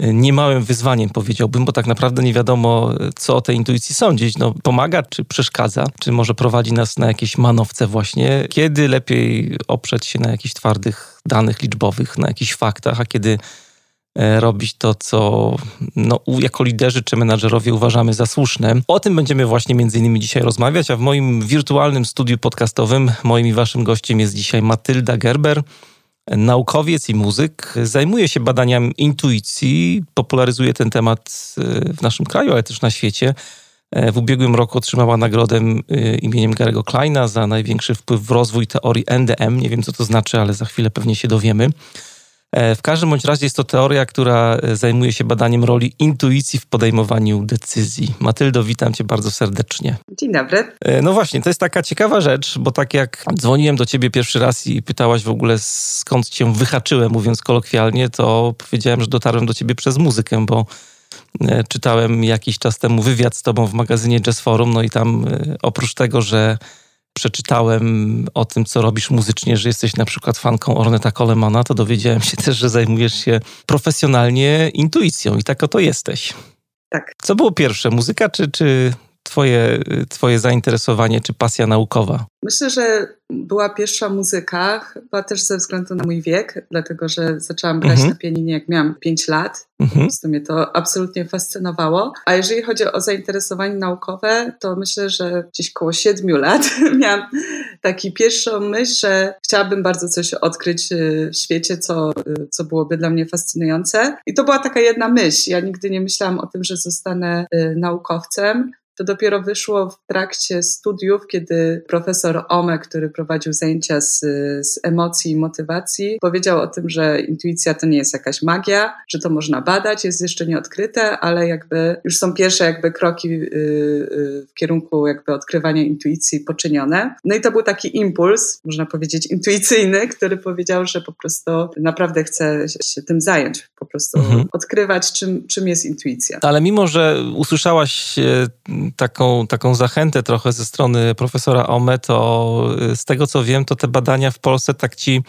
niemałym wyzwaniem, powiedziałbym, bo tak naprawdę nie wiadomo, co o tej intuicji sądzić. No, pomaga, czy przeszkadza, czy może prowadzi nas na jakieś manowce właśnie. Kiedy lepiej oprzeć się na jakichś twardych danych liczbowych, na jakichś faktach, a kiedy e, robić to, co no, jako liderzy czy menadżerowie uważamy za słuszne. O tym będziemy właśnie między innymi dzisiaj rozmawiać, a w moim wirtualnym studiu podcastowym moim i waszym gościem jest dzisiaj Matylda Gerber, naukowiec i muzyk, zajmuje się badaniem intuicji, popularyzuje ten temat e, w naszym kraju, ale też na świecie. E, w ubiegłym roku otrzymała nagrodę e, imieniem Garego Kleina za największy wpływ w rozwój teorii NDM. Nie wiem, co to znaczy, ale za chwilę pewnie się dowiemy. E, w każdym bądź razie jest to teoria, która e, zajmuje się badaniem roli intuicji w podejmowaniu decyzji. Matyldo, witam cię bardzo serdecznie. Dzień dobry. E, no właśnie, to jest taka ciekawa rzecz, bo tak jak dzwoniłem do ciebie pierwszy raz i pytałaś w ogóle skąd cię wyhaczyłem, mówiąc kolokwialnie, to powiedziałem, że dotarłem do ciebie przez muzykę, bo czytałem jakiś czas temu wywiad z tobą w magazynie Jazz Forum, no i tam oprócz tego, że przeczytałem o tym, co robisz muzycznie, że jesteś na przykład fanką Orneta Colemana, to dowiedziałem się też, że zajmujesz się profesjonalnie intuicją i tak oto jesteś. Tak. Co było pierwsze, muzyka czy, czy twoje, twoje zainteresowanie czy pasja naukowa? Myślę, że była pierwsza muzyka, chyba też ze względu na mój wiek, dlatego że zaczęłam grać mhm. na pianinie jak miałam 5 lat. Mhm. Po mnie to absolutnie fascynowało. A jeżeli chodzi o zainteresowanie naukowe, to myślę, że gdzieś koło 7 lat miałam taki pierwszą myśl, że chciałabym bardzo coś odkryć y, w świecie, co, y, co byłoby dla mnie fascynujące. I to była taka jedna myśl. Ja nigdy nie myślałam o tym, że zostanę y, naukowcem. To dopiero wyszło w trakcie studiów, kiedy profesor Ome, który prowadził zajęcia z, z emocji i motywacji, powiedział o tym, że intuicja to nie jest jakaś magia, że to można badać, jest jeszcze nieodkryte, ale jakby już są pierwsze jakby kroki y, y, w kierunku jakby odkrywania intuicji poczynione. No i to był taki impuls, można powiedzieć intuicyjny, który powiedział, że po prostu naprawdę chce się tym zająć, po prostu mhm. odkrywać, czym, czym jest intuicja. Ale mimo, że usłyszałaś taką, taką zachętę trochę ze strony profesora Ome, to z tego co wiem, to te badania w Polsce tak ci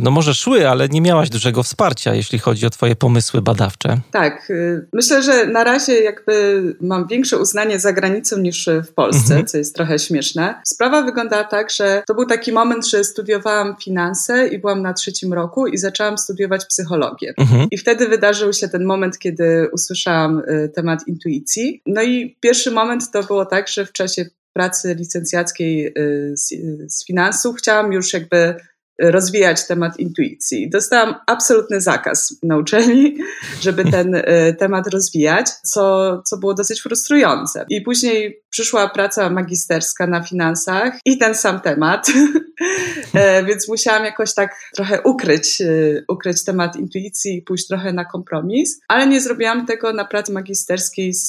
no może szły, ale nie miałaś dużego wsparcia, jeśli chodzi o twoje pomysły badawcze. Tak, y, myślę, że na razie jakby mam większe uznanie za granicą niż w Polsce, mhm. co jest trochę śmieszne. Sprawa wyglądała tak, że to był taki moment, że studiowałam finanse i byłam na trzecim roku i zaczęłam studiować psychologię. Mhm. I wtedy wydarzył się ten moment, kiedy usłyszałam y, temat intuicji. No i pierwszy moment to było tak, że w czasie pracy licencjackiej z, z finansów chciałam już jakby rozwijać temat intuicji. Dostałam absolutny zakaz na uczelni, żeby ten e, temat rozwijać, co, co było dosyć frustrujące. I później przyszła praca magisterska na finansach i ten sam temat, e, więc musiałam jakoś tak trochę ukryć, e, ukryć temat intuicji i pójść trochę na kompromis, ale nie zrobiłam tego na pracy magisterskiej z,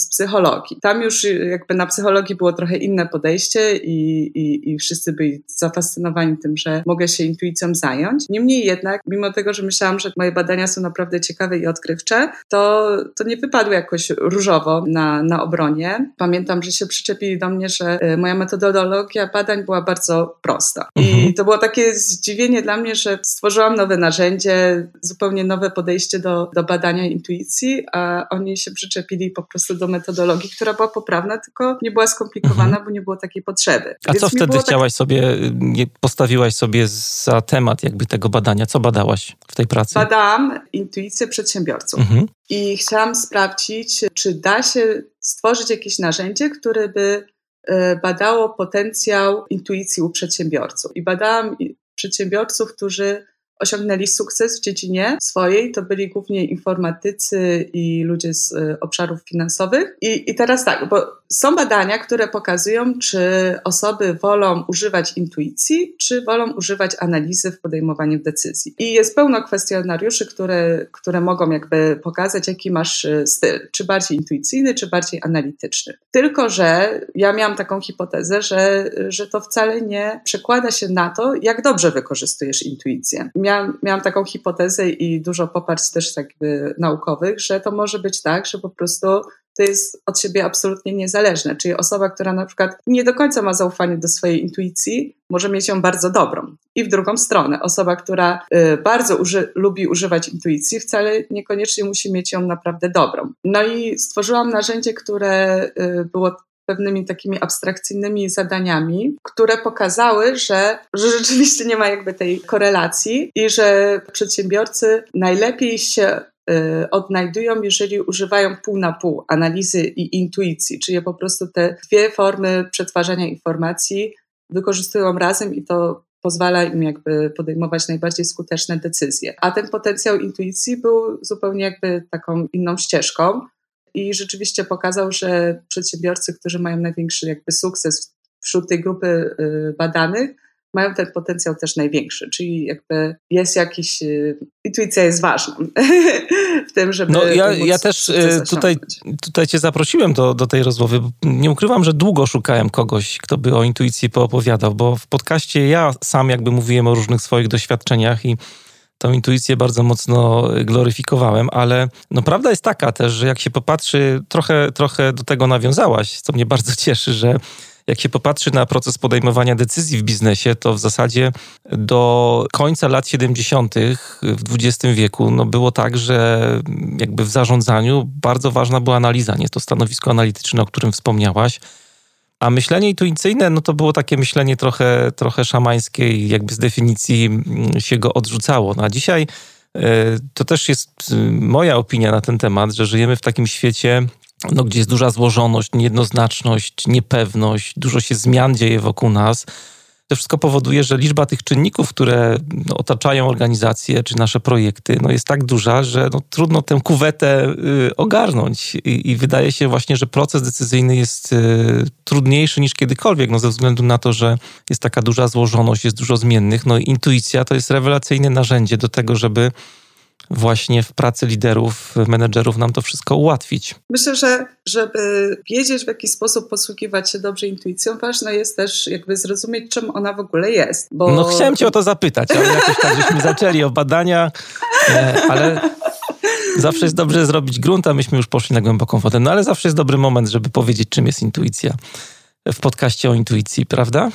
z psychologii. Tam już jakby na psychologii było trochę inne podejście i, i, i wszyscy byli zafascynowani tym, że mogę się intuicją zająć. Niemniej jednak, mimo tego, że myślałam, że moje badania są naprawdę ciekawe i odkrywcze, to, to nie wypadły jakoś różowo na, na obronie. Pamiętam, że się przyczepili do mnie, że e, moja metodologia badań była bardzo prosta. Mhm. I to było takie zdziwienie dla mnie, że stworzyłam nowe narzędzie, zupełnie nowe podejście do, do badania intuicji, a oni się przyczepili po prostu do metodologii, która była poprawna, tylko nie była skomplikowana, mhm. bo nie było takiej potrzeby. A Więc co wtedy tak chciałaś tak... sobie, postawiłaś sobie za temat jakby tego badania? Co badałaś w tej pracy? Badałam intuicję przedsiębiorców. Mhm. I chciałam sprawdzić, czy da się stworzyć jakieś narzędzie, które by e, badało potencjał intuicji u przedsiębiorców. I badałam przedsiębiorców, którzy osiągnęli sukces w dziedzinie swojej, to byli głównie informatycy i ludzie z y, obszarów finansowych. I, I teraz tak, bo są badania, które pokazują, czy osoby wolą używać intuicji, czy wolą używać analizy w podejmowaniu decyzji. I jest pełno kwestionariuszy, które, które mogą jakby pokazać, jaki masz y, styl, czy bardziej intuicyjny, czy bardziej analityczny. Tylko, że ja miałam taką hipotezę, że, że to wcale nie przekłada się na to, jak dobrze wykorzystujesz intuicję. Miałam, miałam taką hipotezę i dużo poparć też jakby naukowych, że to może być tak, że po prostu to jest od siebie absolutnie niezależne. Czyli osoba, która na przykład nie do końca ma zaufanie do swojej intuicji, może mieć ją bardzo dobrą. I w drugą stronę, osoba, która y, bardzo uży lubi używać intuicji, wcale niekoniecznie musi mieć ją naprawdę dobrą. No i stworzyłam narzędzie, które y, było pewnymi takimi abstrakcyjnymi zadaniami, które pokazały, że, że rzeczywiście nie ma jakby tej korelacji i że przedsiębiorcy najlepiej się y, odnajdują, jeżeli używają pół na pół analizy i intuicji, czyli po prostu te dwie formy przetwarzania informacji wykorzystują razem i to pozwala im jakby podejmować najbardziej skuteczne decyzje. A ten potencjał intuicji był zupełnie jakby taką inną ścieżką i rzeczywiście pokazał, że przedsiębiorcy, którzy mają największy jakby sukces wśród tej grupy y, badanych, mają ten potencjał też największy, czyli jakby jest jakiś, y, intuicja jest ważna w tym, żeby No ja, ja też y, tutaj, tutaj cię zaprosiłem do, do tej rozmowy. Nie ukrywam, że długo szukałem kogoś, kto by o intuicji poopowiadał, bo w podcaście ja sam jakby mówiłem o różnych swoich doświadczeniach i tą intuicję bardzo mocno gloryfikowałem, ale no prawda jest taka też, że jak się popatrzy, trochę, trochę do tego nawiązałaś, co mnie bardzo cieszy, że jak się popatrzy na proces podejmowania decyzji w biznesie, to w zasadzie do końca lat 70. w XX wieku no było tak, że jakby w zarządzaniu bardzo ważna była analiza, nie to stanowisko analityczne, o którym wspomniałaś. A myślenie intuicyjne, no to było takie myślenie trochę, trochę szamańskie i jakby z definicji mm, się go odrzucało. No a dzisiaj e, to też jest y, moja opinia na ten temat, że żyjemy w takim świecie, no, gdzie jest duża złożoność, niejednoznaczność, niepewność, dużo się zmian dzieje wokół nas. To wszystko powoduje, że liczba tych czynników, które no, otaczają organizację czy nasze projekty, no, jest tak duża, że no, trudno tę kuwetę y, ogarnąć. I, I, wydaje się właśnie, że proces decyzyjny jest y, trudniejszy niż kiedykolwiek, no, ze względu na to, że jest taka duża złożoność, jest dużo zmiennych. No, intuicja to jest rewelacyjne narzędzie do tego, żeby właśnie w pracy liderów, menedżerów nam to wszystko ułatwić. Myślę, że żeby wiedzieć, w jaki sposób posługiwać się dobrze intuicją, ważne jest też jakby zrozumieć, czym ona w ogóle jest. Bo... No chciałem cię o to zapytać, ale jakoś tak żeśmy zaczęli o badania, e, ale zawsze jest dobrze zrobić grunt, a myśmy już poszli na głęboką wodę. No ale zawsze jest dobry moment, żeby powiedzieć, czym jest intuicja w podcaście o intuicji, prawda?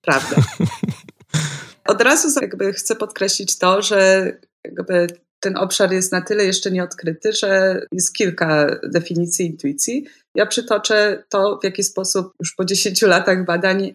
Prawda. Od razu jakby chcę podkreślić to, że jakby ten obszar jest na tyle jeszcze nieodkryty, że jest kilka definicji intuicji. Ja przytoczę to, w jaki sposób już po 10 latach badań yy,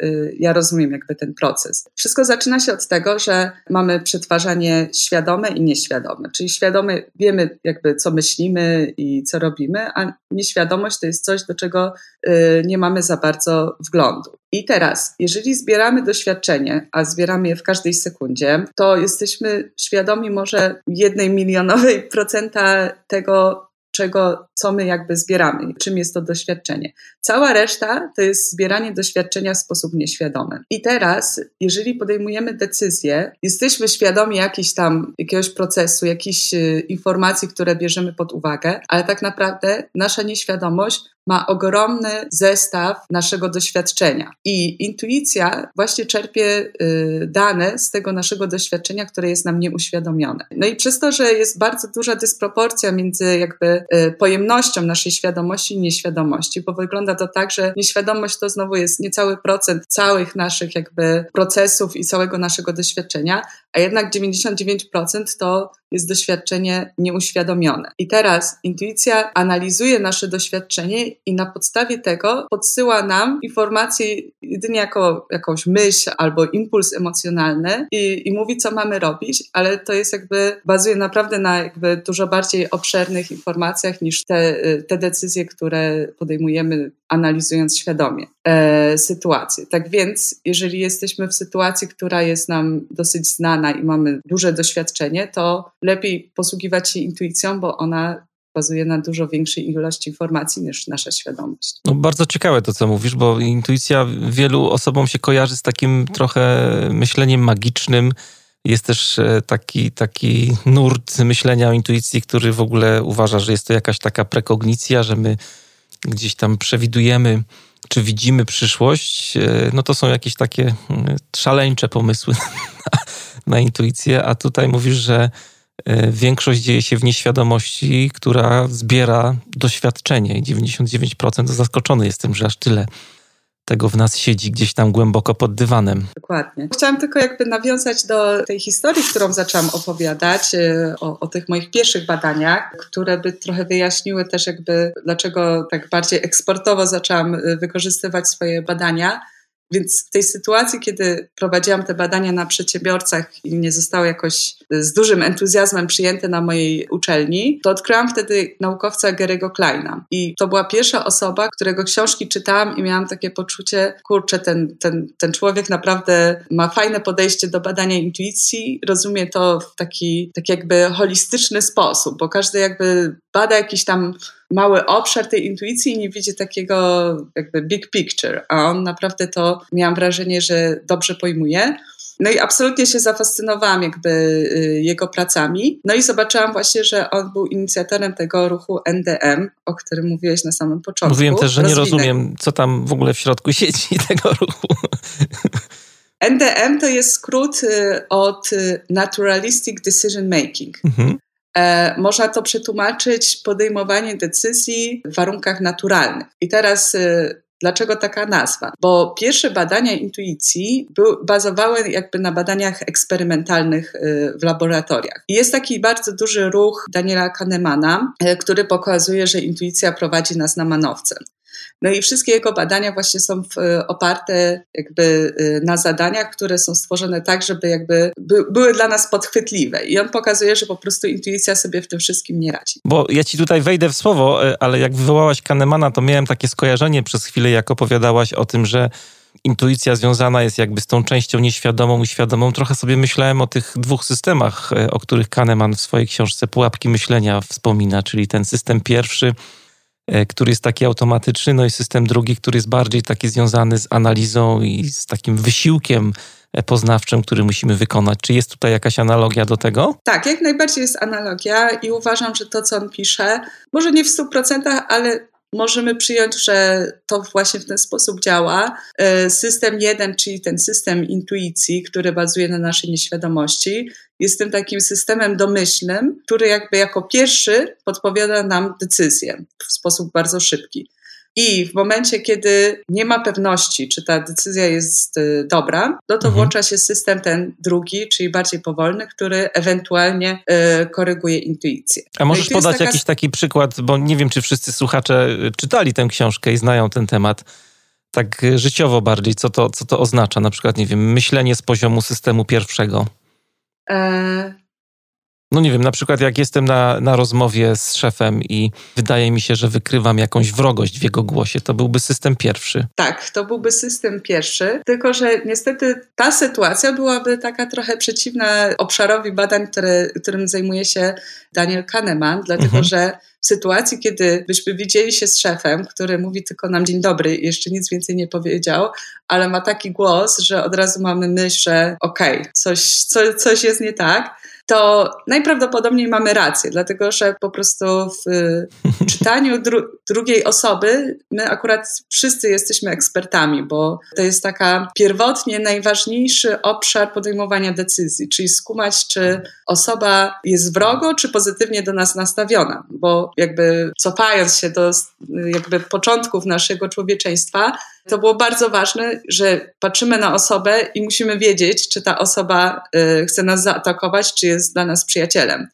yy, ja rozumiem jakby ten proces. Wszystko zaczyna się od tego, że mamy przetwarzanie świadome i nieświadome. Czyli świadome wiemy jakby co myślimy i co robimy, a nieświadomość to jest coś, do czego yy, nie mamy za bardzo wglądu. I teraz, jeżeli zbieramy doświadczenie, a zbieramy je w każdej sekundzie, to jesteśmy świadomi może jednej milionowej procenta tego, czego, co my jakby zbieramy, czym jest to doświadczenie. Cała reszta to jest zbieranie doświadczenia w sposób nieświadomy. I teraz, jeżeli podejmujemy decyzję, jesteśmy świadomi jakiś tam, jakiegoś procesu, jakichś y, informacji, które bierzemy pod uwagę, ale tak naprawdę nasza nieświadomość ma ogromny zestaw naszego doświadczenia. I intuicja właśnie czerpie y, dane z tego naszego doświadczenia, które jest nam nieuświadomione. No i przez to, że jest bardzo duża dysproporcja między jakby y, pojemnością naszej świadomości i nieświadomości, bo wygląda to tak, że nieświadomość to znowu jest niecały procent całych naszych jakby procesów i całego naszego doświadczenia, a jednak 99% to jest doświadczenie nieuświadomione. I teraz intuicja analizuje nasze doświadczenie i na podstawie tego podsyła nam informacje jedynie jako jakąś myśl albo impuls emocjonalny i, i mówi, co mamy robić, ale to jest jakby, bazuje naprawdę na jakby dużo bardziej obszernych informacjach niż te, te decyzje, które podejmujemy analizując świadomie e, sytuację. Tak więc, jeżeli jesteśmy w sytuacji, która jest nam dosyć znana i mamy duże doświadczenie, to lepiej posługiwać się intuicją, bo ona bazuje na dużo większej ilości informacji niż nasza świadomość. No, bardzo ciekawe to, co mówisz, bo intuicja wielu osobom się kojarzy z takim trochę myśleniem magicznym. Jest też e, taki, taki nurt myślenia o intuicji, który w ogóle uważa, że jest to jakaś taka prekognicja, że my gdzieś tam przewidujemy czy widzimy przyszłość, e, no to są jakieś takie mm, szaleńcze pomysły na, na intuicję, a tutaj mówisz, że e, większość dzieje się w nieświadomości, która zbiera doświadczenie i 99% zaskoczony jestem, że aż tyle tego w nas siedzi gdzieś tam głęboko pod dywanem. Dokładnie. Chciałam tylko jakby nawiązać do tej historii, którą zaczęłam opowiadać, y, o, o, tych moich pierwszych badaniach, które by trochę wyjaśniły też jakby, dlaczego tak bardziej eksportowo zaczęłam y, wykorzystywać swoje badania. Więc w tej sytuacji, kiedy prowadziłam te badania na przedsiębiorcach i nie zostały jakoś z dużym entuzjazmem przyjęte na mojej uczelni, to odkryłam wtedy naukowca Gary'ego Kleina. I to była pierwsza osoba, którego książki czytałam i miałam takie poczucie, kurczę, ten, ten, ten człowiek naprawdę ma fajne podejście do badania intuicji, rozumie to w taki, taki jakby holistyczny sposób, bo każdy jakby bada jakiś tam mały obszar tej intuicji i nie widzi takiego jakby big picture, a on naprawdę to, miałam wrażenie, że dobrze pojmuje. No i absolutnie się zafascynowałam jakby y, jego pracami. No i zobaczyłam właśnie, że on był inicjatorem tego ruchu NDM, o którym mówiłeś na samym początku. Mówiłem też, że nie rozumiem, co tam w ogóle w środku siedzi tego ruchu. NDM to jest skrót y, od y, Naturalistic Decision Making. Mhm. E, można to przetłumaczyć podejmowanie decyzji w warunkach naturalnych. I teraz Dlaczego taka nazwa? Bo pierwsze badania intuicji bazowały jakby na badaniach eksperymentalnych y, w laboratoriach. I jest taki bardzo duży ruch Daniela Kahnemana, który pokazuje, że intuicja prowadzi nas na manowce. No i wszystkie jego badania właśnie są oparte jakby y, na zadaniach, które są stworzone tak, żeby jakby by, były dla nas podchwytliwe. I on pokazuje, że po prostu intuicja sobie w tym wszystkim nie radzi. Bo ja ci tutaj wejdę w słowo, y, ale jak wywołałaś Kahnemana, to miałem takie skojarzenie przez chwilę, jak opowiadałaś o tym, że intuicja związana jest jakby z tą częścią nieświadomą i świadomą. Trochę sobie myślałem o tych dwóch systemach, y, o których Kahneman w swojej książce Pułapki Myślenia wspomina, czyli ten system pierwszy, który jest taki automatyczny, no i system drugi, który jest bardziej taki związany z analizą i z takim wysiłkiem e, poznawczym, który musimy wykonać. Czy jest tutaj jakaś analogia do tego? Tak, jak najbardziej jest analogia i uważam, że to, co on pisze, może nie w 100%, ale możemy przyjąć, że to właśnie w ten sposób działa. E, system jeden, czyli ten system intuicji, który bazuje na naszej nieświadomości, jest tym takim systemem domyślnym, który jakby jako pierwszy podpowiada nam decyzję w sposób bardzo szybki. I w momencie, kiedy nie ma pewności, czy ta decyzja jest y, dobra, no to mhm. włącza się system ten drugi, czyli bardziej powolny, który ewentualnie y, koryguje intuicję. A możesz no podać taka... jakiś taki przykład, bo nie wiem, czy wszyscy słuchacze y, czytali tę książkę i znają ten temat tak życiowo bardziej, co to, co to oznacza? Na przykład, nie wiem, myślenie z poziomu systemu pierwszego. E, no nie wiem, na przykład jak jestem na, na rozmowie z szefem i wydaje mi się, że wykrywam jakąś wrogość w jego głosie, to byłby system pierwszy. Tak, to byłby system pierwszy, tylko że niestety ta sytuacja byłaby taka trochę przeciwna obszarowi badań, które, którym zajmuje się Daniel Kahneman, dlatego mhm. że w sytuacji, kiedy byśmy widzieli się z szefem, który mówi tylko nam dzień dobry i jeszcze nic więcej nie powiedział, ale ma taki głos, że od razu mamy myśl, że okej, okay, coś, co, coś jest nie tak, to najprawdopodobniej mamy rację, dlatego że po prostu w czytaniu dru drugiej osoby my akurat wszyscy jesteśmy ekspertami, bo to jest taka pierwotnie najważniejszy obszar podejmowania decyzji, czyli skumać, czy osoba jest wrogo, czy pozytywnie do nas nastawiona, bo jakby cofając się do jakby początków naszego człowieczeństwa, to było bardzo ważne, że patrzymy na osobę i musimy wiedzieć, czy ta osoba y, chce nas zaatakować, czy jest dla nas przyjacielem.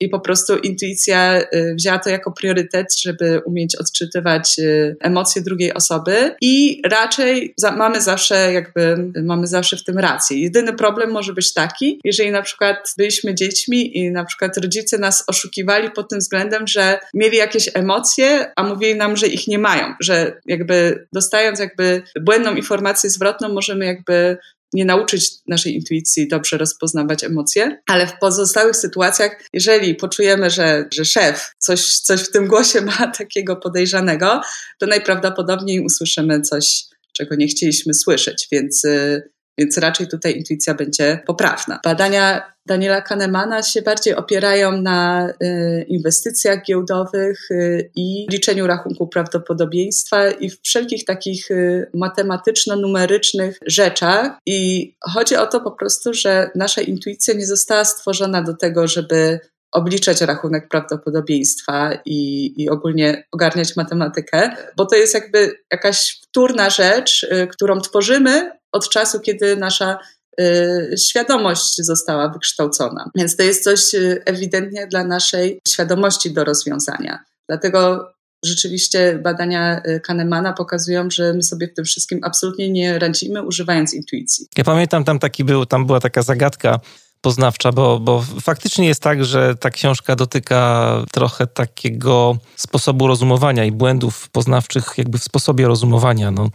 I po prostu intuicja y, wzięła to jako priorytet, żeby umieć odczytywać y, emocje drugiej osoby i raczej za, mamy zawsze jakby, mamy zawsze w tym rację. Jedyny problem może być taki, jeżeli na przykład byliśmy dziećmi i na przykład rodzice nas oszukiwali pod tym względem, że mieli jakieś emocje, a mówili nam, że ich nie mają, że jakby dostając jakby błędną informację zwrotną możemy jakby nie nauczyć naszej intuicji dobrze rozpoznawać emocje, ale w pozostałych sytuacjach, jeżeli poczujemy, że, że szef coś, coś w tym głosie ma takiego podejrzanego, to najprawdopodobniej usłyszymy coś, czego nie chcieliśmy słyszeć, więc y, więc raczej tutaj intuicja będzie poprawna. Badania Daniela Kahnemana się bardziej opierają na y, inwestycjach giełdowych y, i liczeniu rachunku prawdopodobieństwa i wszelkich takich y, matematyczno-numerycznych rzeczach. I chodzi o to po prostu, że nasza intuicja nie została stworzona do tego, żeby obliczać rachunek prawdopodobieństwa i, i ogólnie ogarniać matematykę, bo to jest jakby jakaś wtórna rzecz, którą tworzymy od czasu, kiedy nasza y, świadomość została wykształcona. Więc to jest coś y, ewidentnie dla naszej świadomości do rozwiązania. Dlatego rzeczywiście badania y, Kahnemana pokazują, że my sobie w tym wszystkim absolutnie nie radzimy, używając intuicji. Ja pamiętam, tam taki był, tam była taka zagadka poznawcza, bo, bo faktycznie jest tak, że ta książka dotyka trochę takiego sposobu rozumowania i błędów poznawczych jakby w sposobie rozumowania. No,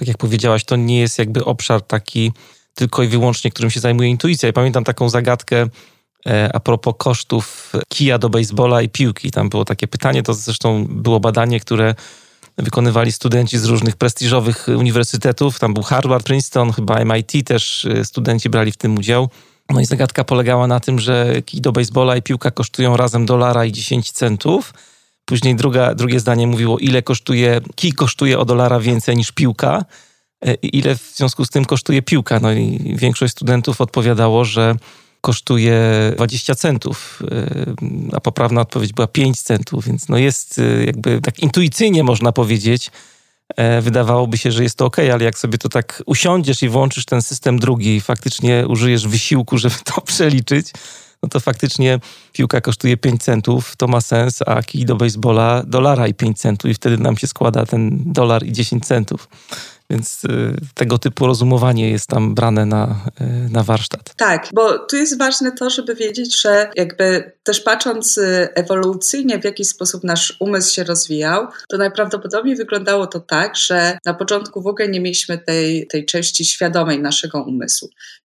tak jak powiedziałaś, to nie jest jakby obszar taki tylko i wyłącznie, którym się zajmuje intuicja. Ja pamiętam taką zagadkę e, a propos kosztów kija do baseballa i piłki. Tam było takie pytanie, to zresztą było badanie, które wykonywali studenci z różnych prestiżowych uniwersytetów. Tam był Harvard, Princeton, chyba MIT też e, studenci brali w tym udział. No i zagadka polegała na tym, że kij do baseballa i piłka kosztują razem dolara i 10 centów. Później druga, drugie zdanie mówiło, ile kosztuje, kij kosztuje o dolara więcej niż piłka, e, ile w związku z tym kosztuje piłka. No i większość studentów odpowiadało, że kosztuje 20 centów, e, a poprawna odpowiedź była 5 centów, więc no jest e, jakby tak intuicyjnie można powiedzieć, wydawałoby się, że jest to ok, ale jak sobie to tak usiądziesz i włączysz ten system drugi i faktycznie użyjesz wysiłku, żeby to przeliczyć, no to faktycznie piłka kosztuje 5 centów, to ma sens, a kij do baseballa dolara i 5 centów i wtedy nam się składa ten dolar i 10 centów. Więc y, tego typu rozumowanie jest tam brane na, y, na warsztat. Tak, bo tu jest ważne to, żeby wiedzieć, że jakby też patrząc y, ewolucyjnie, w jaki sposób nasz umysł się rozwijał, to najprawdopodobniej wyglądało to tak, że na początku w ogóle nie mieliśmy tej, tej części świadomej naszego umysłu.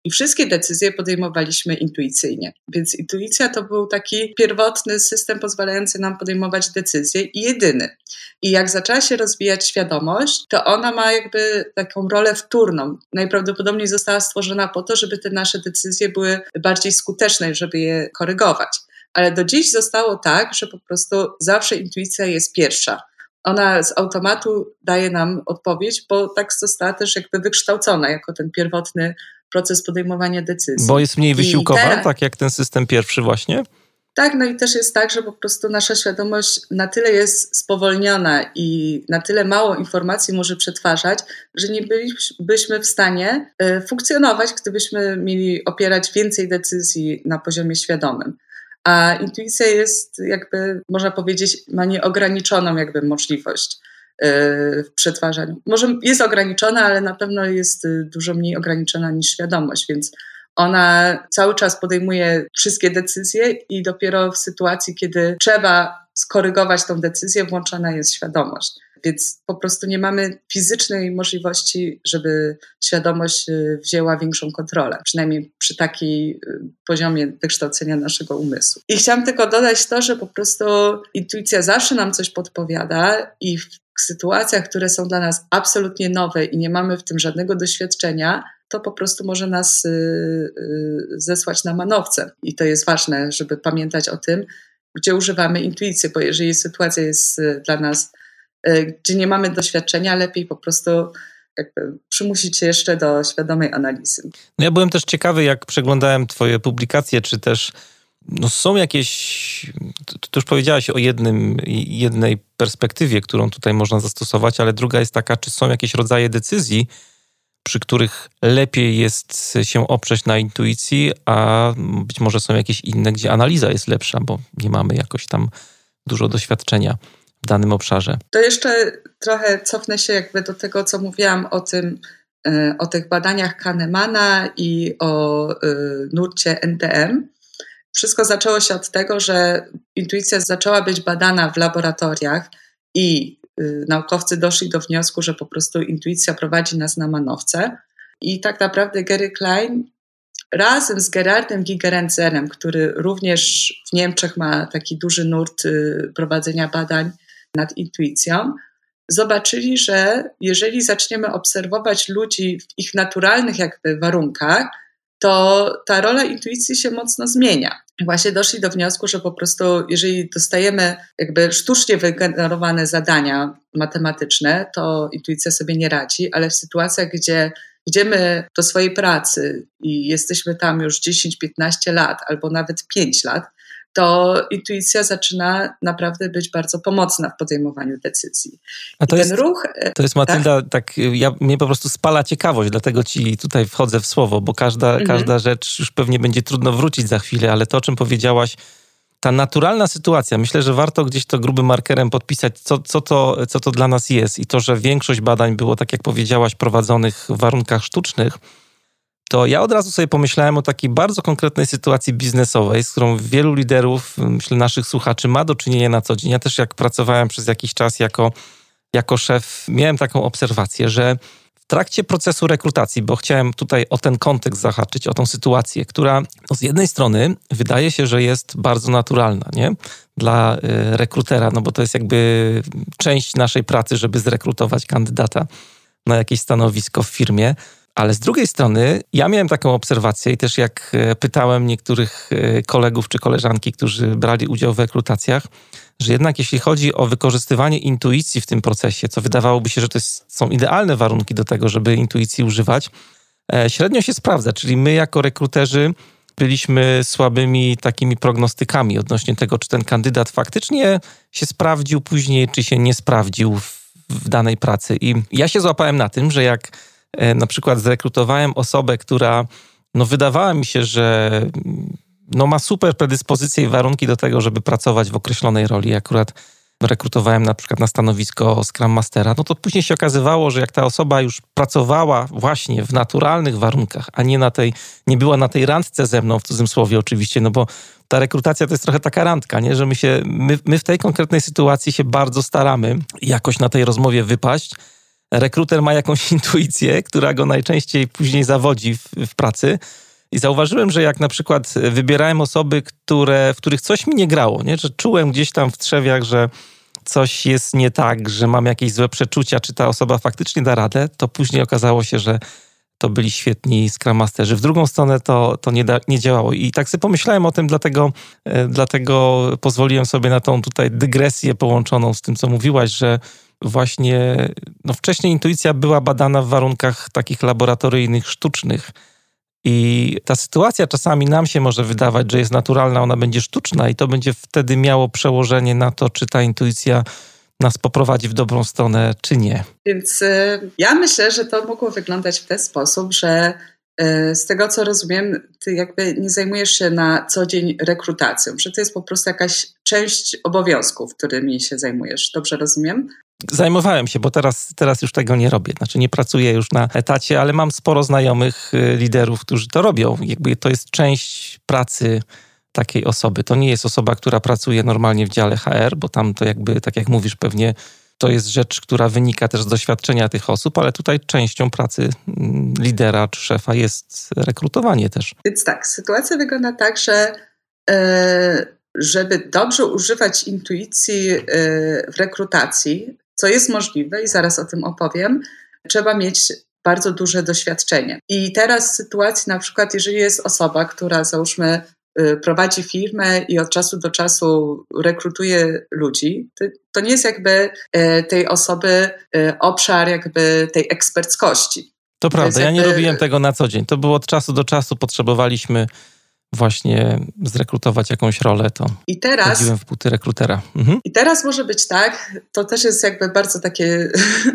I wszystkie decyzje podejmowaliśmy intuicyjnie. Więc intuicja to był taki pierwotny system pozwalający nam podejmować decyzje i jedyny. I jak zaczęła się rozwijać świadomość, to ona ma jakby taką rolę wtórną. Najprawdopodobniej została stworzona po to, żeby te nasze decyzje były bardziej skuteczne, żeby je korygować. Ale do dziś zostało tak, że po prostu zawsze intuicja jest pierwsza ona z automatu daje nam odpowiedź, bo tak została też jakby wykształcona jako ten pierwotny proces podejmowania decyzji. Bo jest mniej wysiłkowa, tak jak ten system pierwszy właśnie? Tak, no i też jest tak, że po prostu nasza świadomość na tyle jest spowolniona i na tyle mało informacji może przetwarzać, że nie bylibyśmy w stanie e, funkcjonować, gdybyśmy mieli opierać więcej decyzji na poziomie świadomym. A intuicja jest jakby, można powiedzieć, ma nieograniczoną jakby możliwość w przetwarzaniu. Może jest ograniczona, ale na pewno jest y, dużo mniej ograniczona niż świadomość, więc ona cały czas podejmuje wszystkie decyzje i dopiero w sytuacji, kiedy trzeba skorygować tą decyzję, włączona jest świadomość. Więc po prostu nie mamy fizycznej możliwości, żeby świadomość y, wzięła większą kontrolę, przynajmniej przy takiej y, poziomie wykształcenia naszego umysłu. I chciałam tylko dodać to, że po prostu intuicja zawsze nam coś podpowiada i w sytuacjach, które są dla nas absolutnie nowe i nie mamy w tym żadnego doświadczenia, to po prostu może nas y, zesłać na manowce. I to jest ważne, żeby pamiętać o tym, gdzie używamy intuicji, bo jeżeli sytuacja jest dla nas, gdzie nie mamy doświadczenia, lepiej po prostu jakby przymusić się jeszcze do świadomej analizy. No ja byłem też ciekawy, jak przeglądałem Twoje publikacje, czy też no są jakieś, to już powiedziałaś o jednym, jednej perspektywie, którą tutaj można zastosować, ale druga jest taka, czy są jakieś rodzaje decyzji, przy których lepiej jest się oprzeć na intuicji, a być może są jakieś inne, gdzie analiza jest lepsza, bo nie mamy jakoś tam dużo doświadczenia danym obszarze. To jeszcze trochę cofnę się jakby do tego, co mówiłam o tym, e, o tych badaniach Kahnemana i o e, nurcie NTM. Wszystko zaczęło się od tego, że intuicja zaczęła być badana w laboratoriach i y, naukowcy doszli do wniosku, że po prostu intuicja prowadzi nas na manowce. I tak naprawdę Gary Klein razem z Gerardem Gigerenzerem, który również w Niemczech ma taki duży nurt prowadzenia badań nad intuicją, zobaczyli, że jeżeli zaczniemy obserwować ludzi w ich naturalnych jakby warunkach, to ta rola intuicji się mocno zmienia. Właśnie doszli do wniosku, że po prostu, jeżeli dostajemy jakby sztucznie wygenerowane zadania matematyczne, to intuicja sobie nie radzi, ale w sytuacjach, gdzie idziemy do swojej pracy i jesteśmy tam już 10-15 lat albo nawet 5 lat, to intuicja zaczyna naprawdę być bardzo pomocna w podejmowaniu decyzji. A to, jest, ruch, e, to jest Matylda, tak? tak, ja, mnie po prostu spala ciekawość, dlatego ci tutaj wchodzę w słowo, bo każda, mhm. każda rzecz już pewnie będzie trudno wrócić za chwilę, ale to, o czym powiedziałaś, ta naturalna sytuacja, myślę, że warto gdzieś to grubym markerem podpisać, co, co, to, co to dla nas jest. I to, że większość badań było, tak jak powiedziałaś, prowadzonych w warunkach sztucznych, to ja od razu sobie pomyślałem o takiej bardzo konkretnej sytuacji biznesowej, z którą wielu liderów, myślę, naszych słuchaczy ma do czynienia na co dzień. Ja też jak pracowałem przez jakiś czas jako, jako szef, miałem taką obserwację, że w trakcie procesu rekrutacji, bo chciałem tutaj o ten kontekst zahaczyć, o tą sytuację, która no z jednej strony wydaje się, że jest bardzo naturalna, nie? Dla y, rekrutera, no bo to jest jakby część naszej pracy, żeby zrekrutować kandydata na jakieś stanowisko w firmie. Ale z drugiej strony, ja miałem taką obserwację i też jak e, pytałem niektórych e, kolegów czy koleżanki, którzy brali udział w rekrutacjach, że jednak jeśli chodzi o wykorzystywanie intuicji w tym procesie, co wydawałoby się, że to jest, są idealne warunki do tego, żeby intuicji używać, e, średnio się sprawdza. Czyli my jako rekruterzy byliśmy słabymi takimi prognostykami odnośnie tego, czy ten kandydat faktycznie się sprawdził później, czy się nie sprawdził w, w danej pracy. I ja się złapałem na tym, że jak na przykład zrekrutowałem osobę, która no wydawała mi się, że no ma super predyspozycje i warunki do tego, żeby pracować w określonej roli. Akurat rekrutowałem na przykład na stanowisko Scrum Mastera, no to później się okazywało, że jak ta osoba już pracowała właśnie w naturalnych warunkach, a nie na tej, nie była na tej randce ze mną, w cudzysłowie oczywiście, no bo ta rekrutacja to jest trochę taka randka, nie? że my się, my, my w tej konkretnej sytuacji się bardzo staramy jakoś na tej rozmowie wypaść, rekruter ma jakąś intuicję, która go najczęściej później zawodzi w, w pracy. I zauważyłem, że jak na przykład wybierałem osoby, które, w których coś mi nie grało, nie? że czułem gdzieś tam w trzewiach, że coś jest nie tak, że mam jakieś złe przeczucia, czy ta osoba faktycznie da radę, to później okazało się, że to byli świetni Scrum Masterzy. W drugą stronę to, to nie, da, nie działało. I tak sobie pomyślałem o tym, dlatego, e, dlatego pozwoliłem sobie na tą tutaj dygresję połączoną z tym, co mówiłaś, że właśnie, no wcześniej intuicja była badana w warunkach takich laboratoryjnych, sztucznych. I ta sytuacja czasami nam się może wydawać, że jest naturalna, ona będzie sztuczna, i to będzie wtedy miało przełożenie na to, czy ta intuicja nas poprowadzi w dobrą stronę, czy nie. Więc y, ja myślę, że to mogło wyglądać w ten sposób, że y, z tego co rozumiem, ty jakby nie zajmujesz się na co dzień rekrutacją, że to jest po prostu jakaś część obowiązków, którymi się zajmujesz. Dobrze rozumiem? Zajmowałem się, bo teraz, teraz już tego nie robię. Znaczy nie pracuję już na etacie, ale mam sporo znajomych y, liderów, którzy to robią. Jakby to jest część pracy takiej osoby. To nie jest osoba, która pracuje normalnie w dziale HR, bo tam to jakby, tak jak mówisz, pewnie to jest rzecz, która wynika też z doświadczenia tych osób, ale tutaj częścią pracy mm, lidera czy szefa jest rekrutowanie też. Więc tak, sytuacja wygląda tak, że e, żeby dobrze używać intuicji e, w rekrutacji, co jest możliwe i zaraz o tym opowiem, trzeba mieć bardzo duże doświadczenie. I teraz w sytuacji na przykład, jeżeli jest osoba, która załóżmy y, prowadzi firmę i od czasu do czasu rekrutuje ludzi, to nie jest jakby y, tej osoby y, obszar jakby tej eksperckości. To prawda, to ja nie robiłem tego na co dzień. To było od czasu do czasu, potrzebowaliśmy właśnie zrekrutować jakąś rolę, to I teraz, chodziłem w buty rekrutera. Mhm. I teraz może być tak, to też jest jakby bardzo takie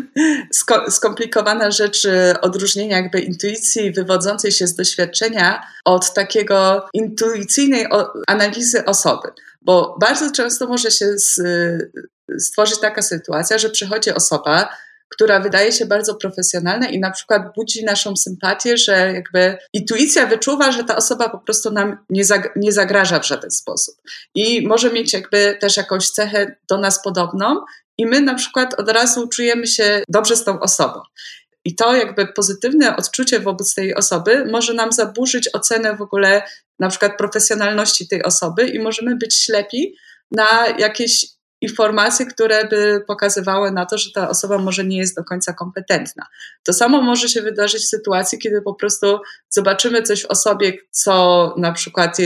skomplikowana rzecz y, odróżnienia jakby intuicji wywodzącej się z doświadczenia od takiego intuicyjnej analizy osoby. Bo bardzo często może się stworzyć taka sytuacja, że przychodzi osoba, która wydaje się bardzo profesjonalna i na przykład budzi naszą sympatię, że jakby intuicja wyczuwa, że ta osoba po prostu nam nie, zag nie zagraża w żaden sposób. I może mieć jakby też jakąś cechę do nas podobną i my na przykład od razu czujemy się dobrze z tą osobą. I to jakby pozytywne odczucie wobec tej osoby może nam zaburzyć ocenę w ogóle na przykład profesjonalności tej osoby i możemy być ślepi na jakieś informacje, które by pokazywały na to, że ta osoba może nie jest do końca kompetentna. To samo może się wydarzyć w sytuacji, kiedy po prostu zobaczymy coś w osobie, co na przykład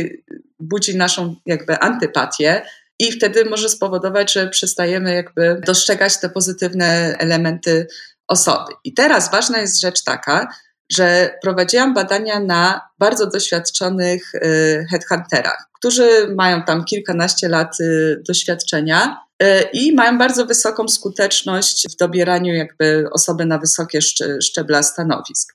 budzi naszą jakby antypatię, i wtedy może spowodować, że przestajemy jakby dostrzegać te pozytywne elementy osoby. I teraz ważna jest rzecz taka, że prowadziłam badania na bardzo doświadczonych y, headhunterach, którzy mają tam kilkanaście lat y, doświadczenia i mają bardzo wysoką skuteczność w dobieraniu jakby osoby na wysokie szczebla stanowisk.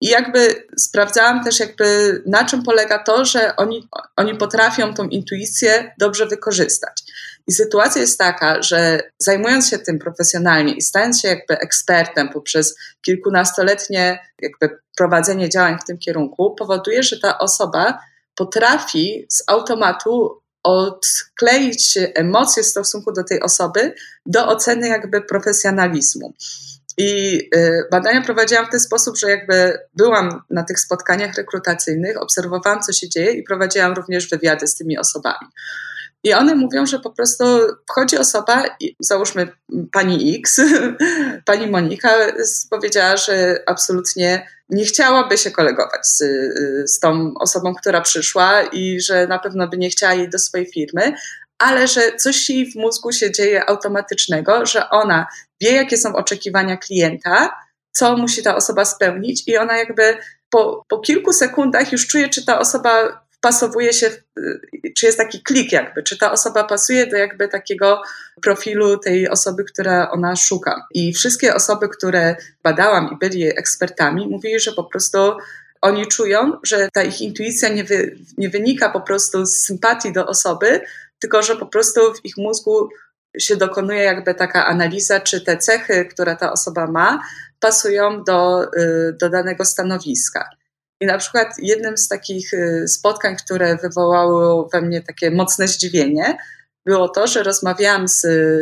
I jakby sprawdzałam też jakby na czym polega to, że oni, oni potrafią tą intuicję dobrze wykorzystać. I sytuacja jest taka, że zajmując się tym profesjonalnie i stając się jakby ekspertem poprzez kilkunastoletnie jakby prowadzenie działań w tym kierunku, powoduje, że ta osoba potrafi z automatu odkleić emocje w stosunku do tej osoby do oceny jakby profesjonalizmu. I y, badania prowadziłam w ten sposób, że jakby byłam na tych spotkaniach rekrutacyjnych, obserwowałam, co się dzieje i prowadziłam również wywiady z tymi osobami. I one mówią, że po prostu wchodzi osoba, załóżmy pani X, pani Monika powiedziała, że absolutnie nie chciałaby się kolegować z, z tą osobą, która przyszła i że na pewno by nie chciała jej do swojej firmy, ale że coś jej w mózgu się dzieje automatycznego, że ona wie, jakie są oczekiwania klienta, co musi ta osoba spełnić, i ona jakby po, po kilku sekundach już czuje, czy ta osoba wpasowuje się, czy jest taki klik jakby, czy ta osoba pasuje do jakby takiego profilu tej osoby, która ona szuka. I wszystkie osoby, które badałam i byli ekspertami, mówili, że po prostu oni czują, że ta ich intuicja nie, wy, nie wynika po prostu z sympatii do osoby, tylko że po prostu w ich mózgu się dokonuje jakby taka analiza, czy te cechy, które ta osoba ma, pasują do, y, do danego stanowiska. I na przykład jednym z takich y, spotkań, które wywołało we mnie takie mocne zdziwienie, było to, że rozmawiałam z,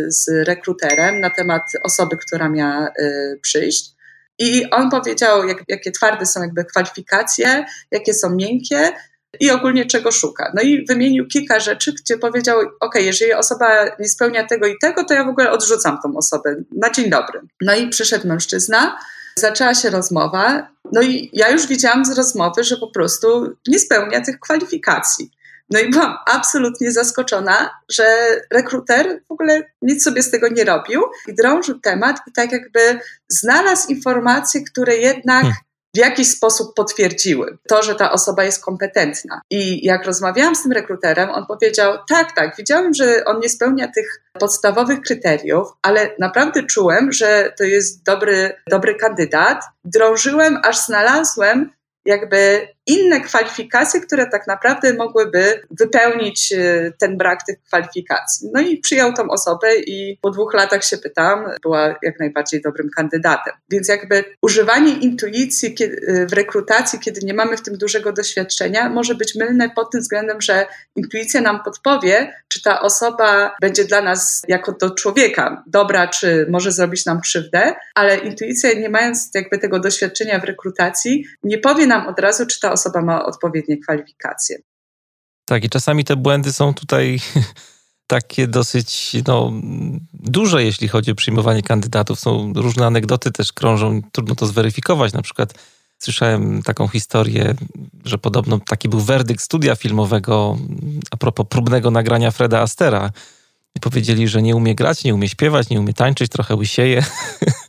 z rekruterem na temat osoby, która miała y, przyjść. I on powiedział, jak, jakie twarde są jakby kwalifikacje, jakie są miękkie i ogólnie czego szuka. No i wymienił kilka rzeczy, gdzie powiedział: OK, jeżeli osoba nie spełnia tego i tego, to ja w ogóle odrzucam tą osobę na dzień dobry. No i przyszedł mężczyzna, zaczęła się rozmowa, no i ja już widziałam z rozmowy, że po prostu nie spełnia tych kwalifikacji. No i byłam absolutnie zaskoczona, że rekruter w ogóle nic sobie z tego nie robił i drążył temat i tak jakby znalazł informacje, które jednak hmm w jakiś sposób potwierdziły to, że ta osoba jest kompetentna. I jak rozmawiałam z tym rekruterem, on powiedział: Tak, tak, widziałem, że on nie spełnia tych podstawowych kryteriów, ale naprawdę czułem, że to jest dobry, dobry kandydat. Drążyłem, aż znalazłem jakby inne kwalifikacje, które tak naprawdę mogłyby wypełnić y, ten brak tych kwalifikacji. No i przyjął tą osobę i po dwóch latach się pytam, była jak najbardziej dobrym kandydatem. Więc jakby używanie intuicji y, w rekrutacji, kiedy nie mamy w tym dużego doświadczenia, może być mylne pod tym względem, że intuicja nam podpowie, czy ta osoba będzie dla nas jako do człowieka dobra, czy może zrobić nam krzywdę, ale intuicja nie mając jakby tego doświadczenia w rekrutacji, nie powie nam od razu, czy ta osoba ma odpowiednie kwalifikacje. Tak, i czasami te błędy są tutaj takie dosyć no, duże, jeśli chodzi o przyjmowanie kandydatów. Są różne anegdoty też krążą, trudno to zweryfikować. Na przykład słyszałem taką historię, że podobno taki był werdykt studia filmowego a propos próbnego nagrania Freda Astera. I powiedzieli, że nie umie grać, nie umie śpiewać, nie umie tańczyć, trochę łysieje.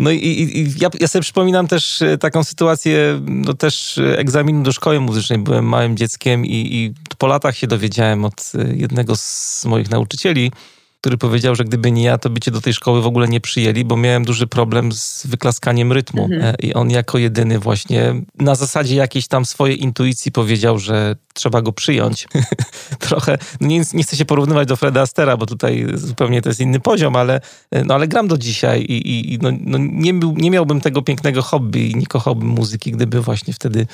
No i, i ja, ja, sobie przypominam też e, taką sytuację, no też egzaminu do szkoły muzycznej. Byłem małym dzieckiem i, i po latach się dowiedziałem od e, jednego z moich nauczycieli, który powiedział, że gdyby nie ja, to by cię do tej szkoły w ogóle nie przyjęli, bo miałem duży problem z wyklaskaniem rytmu. Mhm. E, I on jako jedyny właśnie na zasadzie jakiejś tam swojej intuicji powiedział, że trzeba go przyjąć. Trochę, no nie, nie, chcę się porównywać do Freda Astera, bo tutaj zupełnie to jest inny poziom, ale, e, no, ale gram do dzisiaj i, i no, no nie, nie miałbym tego pięknego hobby i nie kochałbym muzyki, gdyby właśnie wtedy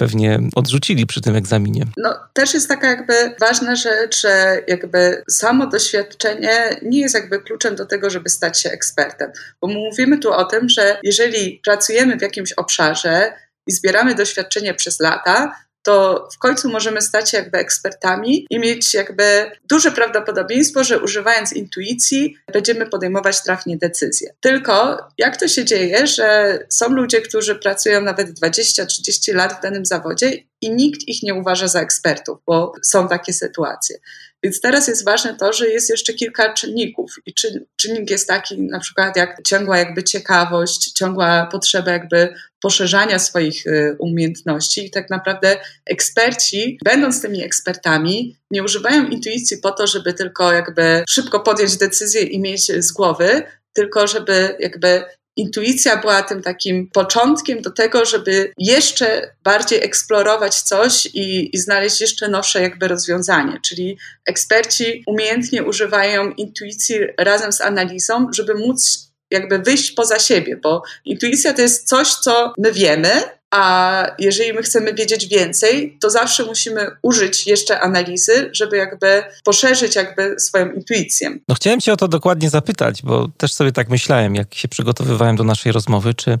pewnie odrzucili przy tym egzaminie. No, też jest taka jakby ważna rzecz, że jakby samo doświadczenie nie jest jakby kluczem do tego, żeby stać się ekspertem. Bo mówimy tu o tym, że jeżeli pracujemy w jakimś obszarze i zbieramy doświadczenie przez lata, to w końcu możemy stać się jakby ekspertami i mieć jakby duże prawdopodobieństwo, że używając intuicji będziemy podejmować trafnie decyzje. Tylko jak to się dzieje, że są ludzie, którzy pracują nawet 20-30 lat w danym zawodzie i nikt ich nie uważa za ekspertów, bo są takie sytuacje. Więc teraz jest ważne to, że jest jeszcze kilka czynników. I czyn, czynnik jest taki na przykład jak ciągła jakby ciekawość, ciągła potrzeba jakby poszerzania swoich y, umiejętności i tak naprawdę eksperci, będąc tymi ekspertami, nie używają intuicji po to, żeby tylko jakby szybko podjąć decyzję i mieć z głowy, tylko żeby jakby intuicja była tym takim początkiem do tego, żeby jeszcze bardziej eksplorować coś i, i, znaleźć jeszcze nowsze jakby rozwiązanie. Czyli eksperci umiejętnie używają intuicji razem z analizą, żeby móc jakby wyjść poza siebie, bo intuicja to jest coś, co my wiemy, a jeżeli my chcemy wiedzieć więcej, to zawsze musimy użyć jeszcze analizy, żeby jakby poszerzyć jakby swoją intuicję. No chciałem cię o to dokładnie zapytać, bo też sobie tak myślałem, jak się przygotowywałem do naszej rozmowy, czy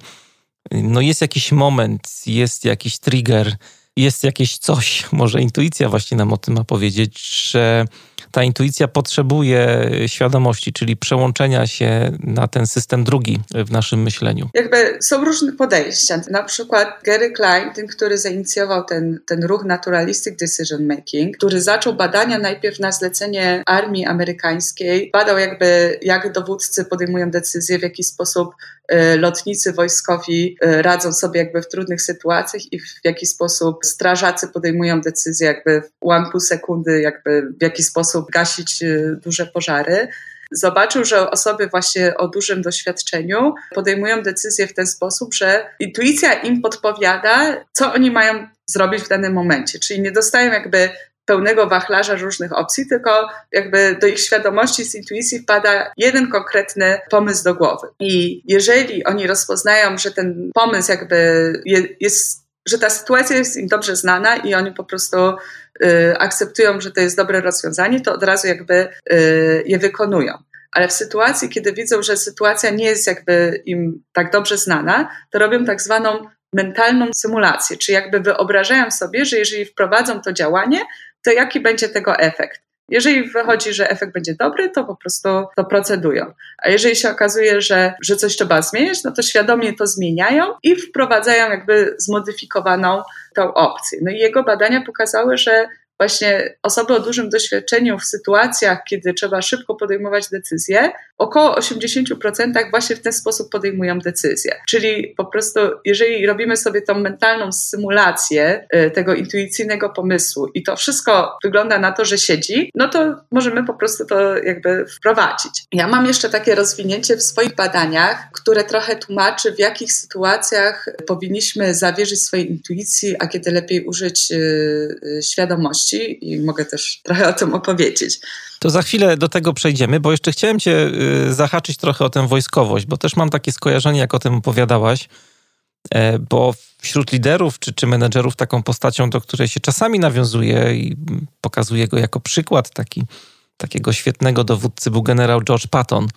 no jest jakiś moment, jest jakiś trigger, jest jakieś coś, może intuicja właśnie nam o tym ma powiedzieć, że ta intuicja potrzebuje świadomości, czyli przełączenia się na ten system drugi w naszym myśleniu. Jakby są różne podejścia. Na przykład Gary Klein, ten, który zainicjował ten, ten ruch Naturalistic Decision Making, który zaczął badania najpierw na zlecenie armii amerykańskiej, badał jakby jak dowódcy podejmują decyzje, w jaki sposób lotnicy wojskowi y, radzą sobie jakby w trudnych sytuacjach i w jaki sposób strażacy podejmują decyzje jakby w pół sekundy, jakby w jaki sposób gasić y, duże pożary. Zobaczył, że osoby właśnie o dużym doświadczeniu podejmują decyzje w ten sposób, że intuicja im podpowiada, co oni mają zrobić w danym momencie. Czyli nie dostają jakby pełnego wachlarza różnych opcji, tylko jakby do ich świadomości z intuicji wpada jeden konkretny pomysł do głowy. I jeżeli oni rozpoznają, że ten pomysł jakby jest że ta sytuacja jest im dobrze znana i oni po prostu y, akceptują, że to jest dobre rozwiązanie, to od razu jakby y, je wykonują. Ale w sytuacji, kiedy widzą, że sytuacja nie jest jakby im tak dobrze znana, to robią tak zwaną mentalną symulację, czyli jakby wyobrażają sobie, że jeżeli wprowadzą to działanie, to jaki będzie tego efekt. Jeżeli wychodzi, że efekt będzie dobry, to po prostu to procedują. A jeżeli się okazuje, że, że coś trzeba zmieniać, no to świadomie to zmieniają i wprowadzają jakby zmodyfikowaną tą opcję. No i jego badania pokazały, że właśnie osoby o dużym doświadczeniu w sytuacjach, kiedy trzeba szybko podejmować decyzje, około 80% właśnie w ten sposób podejmują decyzje. Czyli po prostu, jeżeli robimy sobie tą mentalną symulację y, tego intuicyjnego pomysłu i to wszystko wygląda na to, że siedzi, no to możemy po prostu to jakby wprowadzić. Ja mam jeszcze takie rozwinięcie w swoich badaniach, które trochę tłumaczy, w jakich sytuacjach powinniśmy zawierzyć swojej intuicji, a kiedy lepiej użyć y, y, świadomości i mogę też trochę o tym opowiedzieć. To za chwilę do tego przejdziemy, bo jeszcze chciałem Cię y, zahaczyć trochę o tę wojskowość, bo też mam takie skojarzenie, jak o tym opowiadałaś, e, bo wśród liderów czy, czy menedżerów taką postacią, do której się czasami nawiązuje i pokazuje go jako przykład taki, takiego świetnego dowódcy był generał George Patton.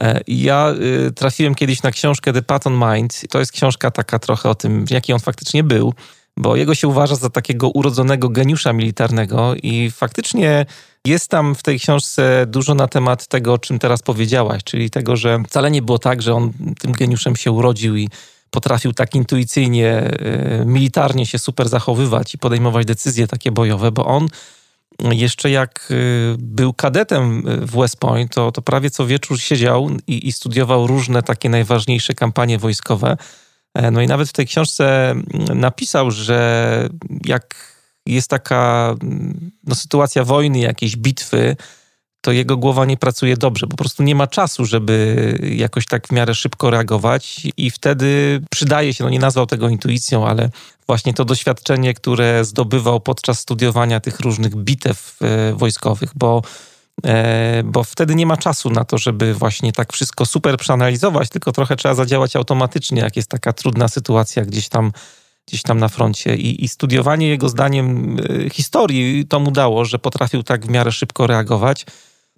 E, ja y, trafiłem kiedyś na książkę The Patton Mind. To jest książka taka trochę o tym, jaki on faktycznie był bo jego się uważa za takiego urodzonego geniusza militarnego i faktycznie jest tam w tej książce dużo na temat tego, o czym teraz powiedziałaś, czyli tego, że wcale nie było tak, że on tym geniuszem się urodził i potrafił tak intuicyjnie, e, militarnie się super zachowywać i podejmować decyzje takie bojowe, bo on jeszcze jak y, był kadetem w West Point, to, to prawie co wieczór siedział i, i studiował różne takie najważniejsze kampanie wojskowe. E, no i nawet w tej książce mm, napisał, że jak jest taka mm, no, sytuacja wojny, jakiejś bitwy, to jego głowa nie pracuje dobrze. Po prostu nie ma czasu, żeby jakoś tak w miarę szybko reagować i wtedy przydaje się, no nie nazwał tego intuicją, ale właśnie to doświadczenie, które zdobywał podczas studiowania tych różnych bitew e, wojskowych, bo bo wtedy nie ma czasu na to, żeby właśnie tak wszystko super przeanalizować, tylko trochę trzeba zadziałać automatycznie, jak jest taka trudna sytuacja gdzieś tam gdzieś tam na froncie. I, i studiowanie jego zdaniem e, historii to mu dało, że potrafił tak w miarę szybko reagować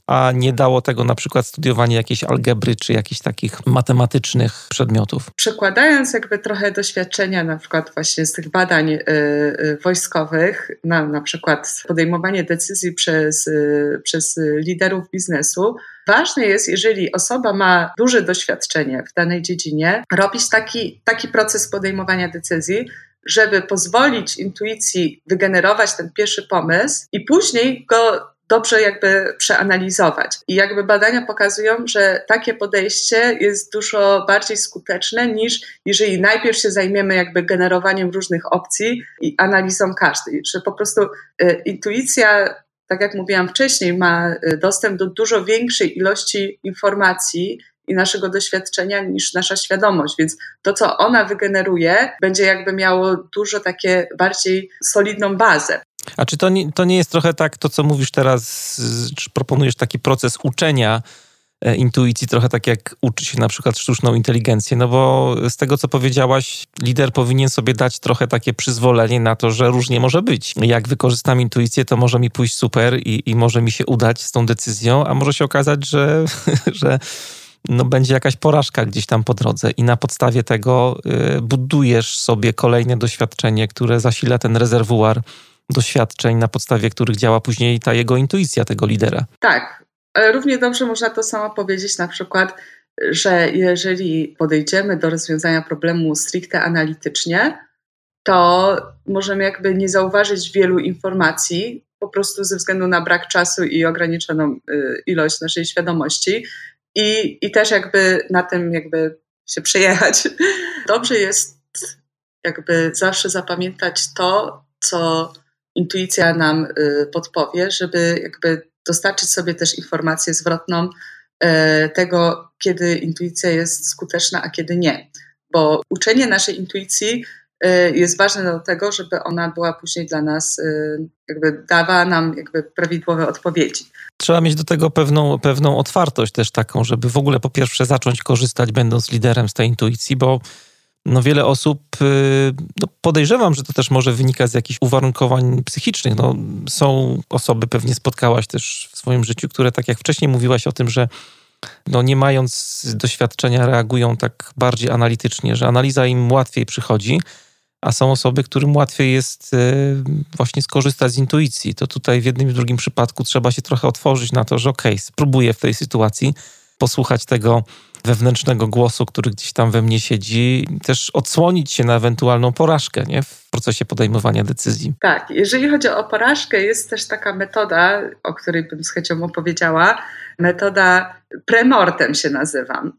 a nie dało tego na przykład studiowanie jakiejś algebry czy jakichś takich matematycznych przedmiotów. Przekładając jakby trochę doświadczenia na przykład właśnie z tych badań y, y, wojskowych na na przykład podejmowanie decyzji przez, y, przez liderów biznesu, Ważne jest, jeżeli osoba ma duże doświadczenie w danej dziedzinie, robić taki, taki proces podejmowania decyzji, żeby pozwolić intuicji wygenerować ten pierwszy pomysł i później go dobrze jakby przeanalizować. I jakby badania pokazują, że takie podejście jest dużo bardziej skuteczne niż jeżeli najpierw się zajmiemy jakby generowaniem różnych opcji i analizą każdej, że po prostu y, intuicja tak jak mówiłam wcześniej, ma y, dostęp do dużo większej ilości informacji i naszego doświadczenia niż nasza świadomość, więc to, co ona wygeneruje, będzie jakby miało dużo takie bardziej solidną bazę. A czy to nie, to nie jest trochę tak, to co mówisz teraz, czy proponujesz taki proces uczenia e, intuicji, trochę tak jak uczy się na przykład sztuczną inteligencję, no bo z tego co powiedziałaś, lider powinien sobie dać trochę takie przyzwolenie na to, że różnie może być. Jak wykorzystam intuicję, to może mi pójść super i, i może mi się udać z tą decyzją, a może się okazać, że, że no będzie jakaś porażka gdzieś tam po drodze i na podstawie tego y, budujesz sobie kolejne doświadczenie, które zasila ten rezerwuar doświadczeń, na podstawie których działa później ta jego intuicja tego lidera. Tak. Równie dobrze można to samo powiedzieć na przykład, że jeżeli podejdziemy do rozwiązania problemu stricte analitycznie, to możemy jakby nie zauważyć wielu informacji, po prostu ze względu na brak czasu i ograniczoną y, ilość naszej świadomości i, i też jakby na tym jakby się przejechać. Dobrze jest jakby zawsze zapamiętać to, co intuicja nam y, podpowie, żeby jakby dostarczyć sobie też informację zwrotną y, tego, kiedy intuicja jest skuteczna, a kiedy nie. Bo uczenie naszej intuicji y, jest ważne do tego, żeby ona była później dla nas, jakby dawała nam jakby prawidłowe odpowiedzi. Trzeba mieć do tego pewną, pewną otwartość też taką, żeby w ogóle po pierwsze zacząć korzystać, będąc liderem z tej intuicji, bo no wiele osób, y, no podejrzewam, że to też może wynika z jakichś uwarunkowań psychicznych. No, są osoby, pewnie spotkałaś też w swoim życiu, które tak jak wcześniej mówiłaś o tym, że no nie mając doświadczenia reagują tak bardziej analitycznie, że analiza im łatwiej przychodzi, a są osoby, którym łatwiej jest y, właśnie skorzystać z intuicji. To tutaj w jednym i drugim przypadku trzeba się trochę otworzyć na to, że okej, okay, spróbuję w tej sytuacji posłuchać tego wewnętrznego głosu, który gdzieś tam we mnie siedzi, też odsłonić się na ewentualną porażkę nie? w procesie podejmowania decyzji. Tak, jeżeli chodzi o porażkę, jest też taka metoda, o której bym z chęcią opowiedziała. Metoda premortem się nazywam.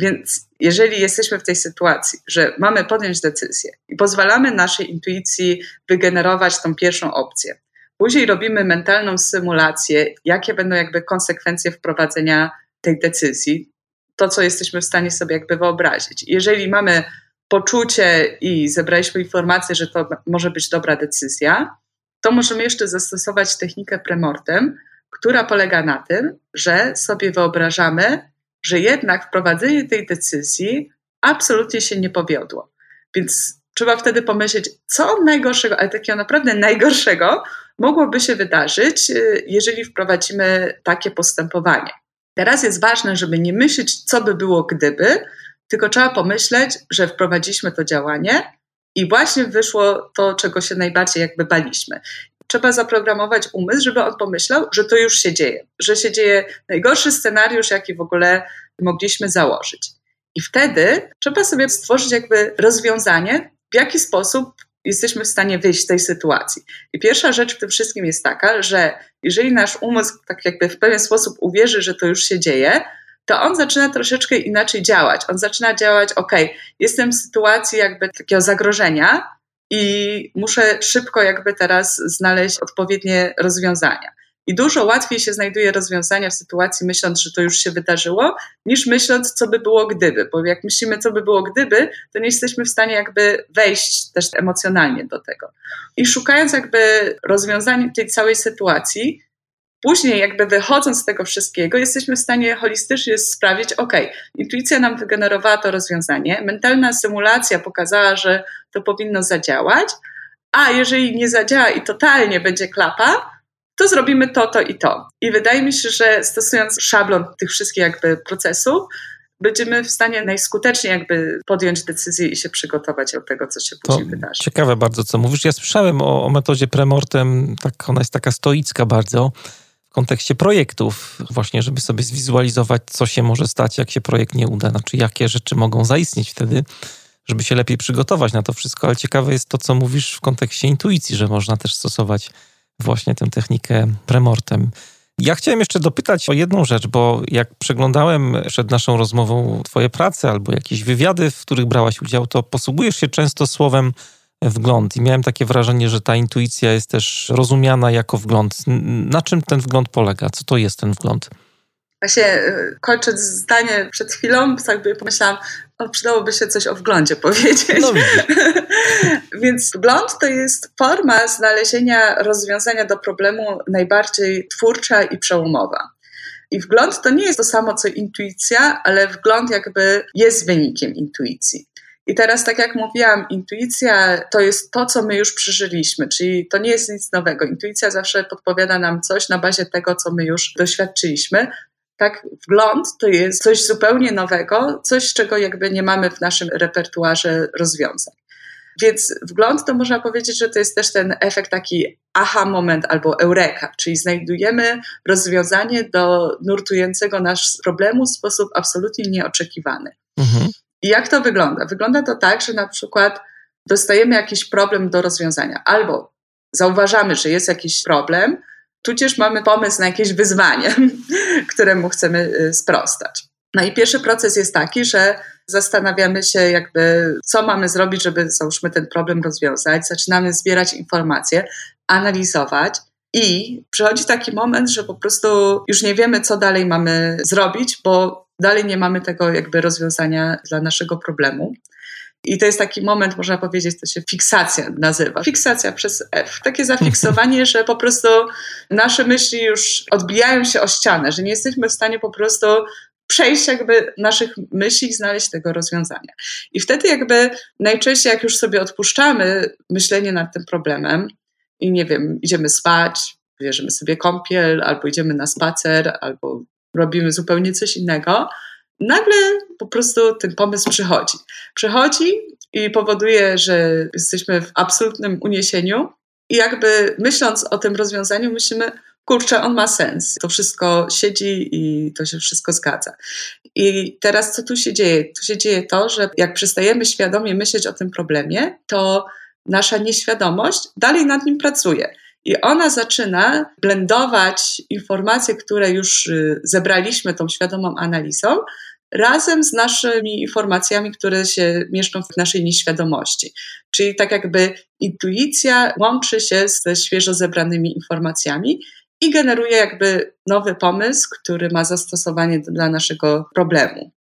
Więc jeżeli jesteśmy w tej sytuacji, że mamy podjąć decyzję i pozwalamy naszej intuicji wygenerować tą pierwszą opcję, później robimy mentalną symulację, jakie będą jakby konsekwencje wprowadzenia tej decyzji, to, co jesteśmy w stanie sobie jakby wyobrazić. Jeżeli mamy poczucie i zebraliśmy informację, że to może być dobra decyzja, to możemy jeszcze zastosować technikę premortem, która polega na tym, że sobie wyobrażamy, że jednak wprowadzenie tej decyzji absolutnie się nie powiodło. Więc trzeba wtedy pomyśleć, co najgorszego, ale takiego naprawdę najgorszego mogłoby się wydarzyć, y, jeżeli wprowadzimy takie postępowanie. Teraz jest ważne, żeby nie myśleć, co by było gdyby, tylko trzeba pomyśleć, że wprowadziliśmy to działanie i właśnie wyszło to, czego się najbardziej jakby baliśmy. Trzeba zaprogramować umysł, żeby on pomyślał, że to już się dzieje, że się dzieje najgorszy scenariusz, jaki w ogóle mogliśmy założyć. I wtedy trzeba sobie stworzyć jakby rozwiązanie, w jaki sposób jesteśmy w stanie wyjść z tej sytuacji. I pierwsza rzecz w tym wszystkim jest taka, że jeżeli nasz umysł tak jakby w pewien sposób uwierzy, że to już się dzieje, to on zaczyna troszeczkę inaczej działać. On zaczyna działać, ok, jestem w sytuacji jakby takiego zagrożenia i muszę szybko jakby teraz znaleźć odpowiednie rozwiązania. I dużo łatwiej się znajduje rozwiązania w sytuacji, myśląc, że to już się wydarzyło, niż myśląc, co by było gdyby. Bo jak myślimy, co by było gdyby, to nie jesteśmy w stanie jakby wejść też emocjonalnie do tego. I szukając jakby rozwiązania tej całej sytuacji, później jakby wychodząc z tego wszystkiego, jesteśmy w stanie holistycznie sprawić, ok, intuicja nam wygenerowała to rozwiązanie, mentalna symulacja pokazała, że to powinno zadziałać, a jeżeli nie zadziała i totalnie będzie klapa, to zrobimy to, to i to. I wydaje mi się, że stosując szablon tych wszystkich jakby procesów, będziemy w stanie najskuteczniej jakby podjąć decyzję i się przygotować do tego, co się później wydarzy. Ciekawe bardzo, co mówisz. Ja słyszałem o, o metodzie premortem, tak, ona jest taka stoicka bardzo w kontekście projektów, właśnie, żeby sobie zwizualizować, co się może stać, jak się projekt nie uda, znaczy jakie rzeczy mogą zaistnieć wtedy, żeby się lepiej przygotować na to wszystko. Ale ciekawe jest to, co mówisz w kontekście intuicji, że można też stosować właśnie tę technikę premortem. Ja chciałem jeszcze dopytać o jedną rzecz, bo jak przeglądałem przed naszą rozmową Twoje prace albo jakieś wywiady, w których brałaś udział, to posługujesz się często słowem wgląd i miałem takie wrażenie, że ta intuicja jest też rozumiana jako wgląd. Na czym ten wgląd polega? Co to jest ten wgląd? Właśnie y, kończąc zdanie przed chwilą, jakby pomyślałam, o, przydałoby się coś o wglądzie powiedzieć. No, Więc wgląd to jest forma znalezienia rozwiązania do problemu najbardziej twórcza i przełomowa. I wgląd to nie jest to samo co intuicja, ale wgląd jakby jest wynikiem intuicji. I teraz, tak jak mówiłam, intuicja to jest to, co my już przeżyliśmy, czyli to nie jest nic nowego. Intuicja zawsze podpowiada nam coś na bazie tego, co my już doświadczyliśmy, tak, wgląd to jest coś zupełnie nowego, coś, czego jakby nie mamy w naszym repertuarze rozwiązań. Więc wgląd to można powiedzieć, że to jest też ten efekt taki aha moment albo eureka, czyli znajdujemy rozwiązanie do nurtującego nasz problemu w sposób absolutnie nieoczekiwany. Mhm. I jak to wygląda? Wygląda to tak, że na przykład dostajemy jakiś problem do rozwiązania albo zauważamy, że jest jakiś problem, tudzież mamy pomysł na jakieś wyzwanie, któremu chcemy y, sprostać. No i pierwszy proces jest taki, że zastanawiamy się jakby, co mamy zrobić, żeby załóżmy ten problem rozwiązać. Zaczynamy zbierać informacje, analizować i przychodzi taki moment, że po prostu już nie wiemy, co dalej mamy zrobić, bo dalej nie mamy tego jakby rozwiązania dla naszego problemu. I to jest taki moment, można powiedzieć, to się fiksacja nazywa. Fiksacja przez F. Takie zafiksowanie, że po prostu nasze myśli już odbijają się o ścianę, że nie jesteśmy w stanie po prostu przejść jakby naszych myśli i znaleźć tego rozwiązania. I wtedy jakby najczęściej jak już sobie odpuszczamy myślenie nad tym problemem i nie wiem, idziemy spać, bierzemy sobie kąpiel, albo idziemy na spacer, albo robimy zupełnie coś innego, nagle po prostu ten pomysł przychodzi. Przychodzi i powoduje, że jesteśmy w absolutnym uniesieniu i jakby myśląc o tym rozwiązaniu, myślimy, kurczę, on ma sens. To wszystko siedzi i to się wszystko zgadza. I teraz co tu się dzieje? Tu się dzieje to, że jak przestajemy świadomie myśleć o tym problemie, to nasza nieświadomość dalej nad nim pracuje. I ona zaczyna blendować informacje, które już y, zebraliśmy tą świadomą analizą, razem z naszymi informacjami, które się mieszczą w naszej nieświadomości. Czyli tak jakby intuicja łączy się ze świeżo zebranymi informacjami i generuje jakby nowy pomysł, który ma zastosowanie dla naszego problemu.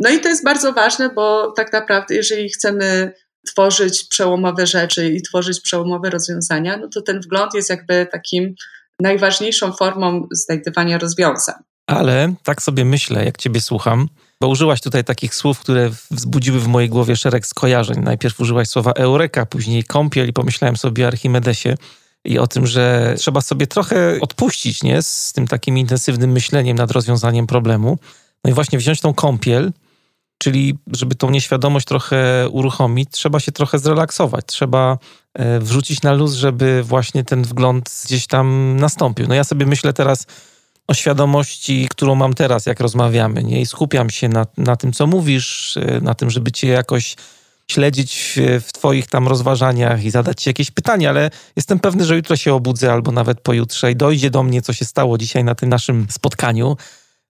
No i to jest bardzo ważne, bo tak naprawdę, jeżeli chcemy tworzyć przełomowe rzeczy i tworzyć przełomowe rozwiązania, no to ten wgląd jest jakby takim najważniejszą formą znajdywania rozwiązań. Ale tak sobie myślę, jak Ciebie słucham, bo użyłaś tutaj takich słów, które wzbudziły w mojej głowie szereg skojarzeń. Najpierw użyłaś słowa eureka, później kąpiel i pomyślałem sobie o Archimedesie i o tym, że trzeba sobie trochę odpuścić, nie? Z tym takim intensywnym myśleniem nad rozwiązaniem problemu. No i właśnie wziąć tą kąpiel, czyli żeby tą nieświadomość trochę uruchomić, trzeba się trochę zrelaksować, trzeba e, wrzucić na luz, żeby właśnie ten wgląd gdzieś tam nastąpił. No ja sobie myślę teraz o świadomości, którą mam teraz, jak rozmawiamy, nie? I skupiam się na, na tym, co mówisz, e, na tym, żeby cię jakoś śledzić w Twoich tam rozważaniach i zadać Ci jakieś pytania, ale jestem pewny, że jutro się obudzę albo nawet pojutrze i dojdzie do mnie, co się stało dzisiaj na tym naszym spotkaniu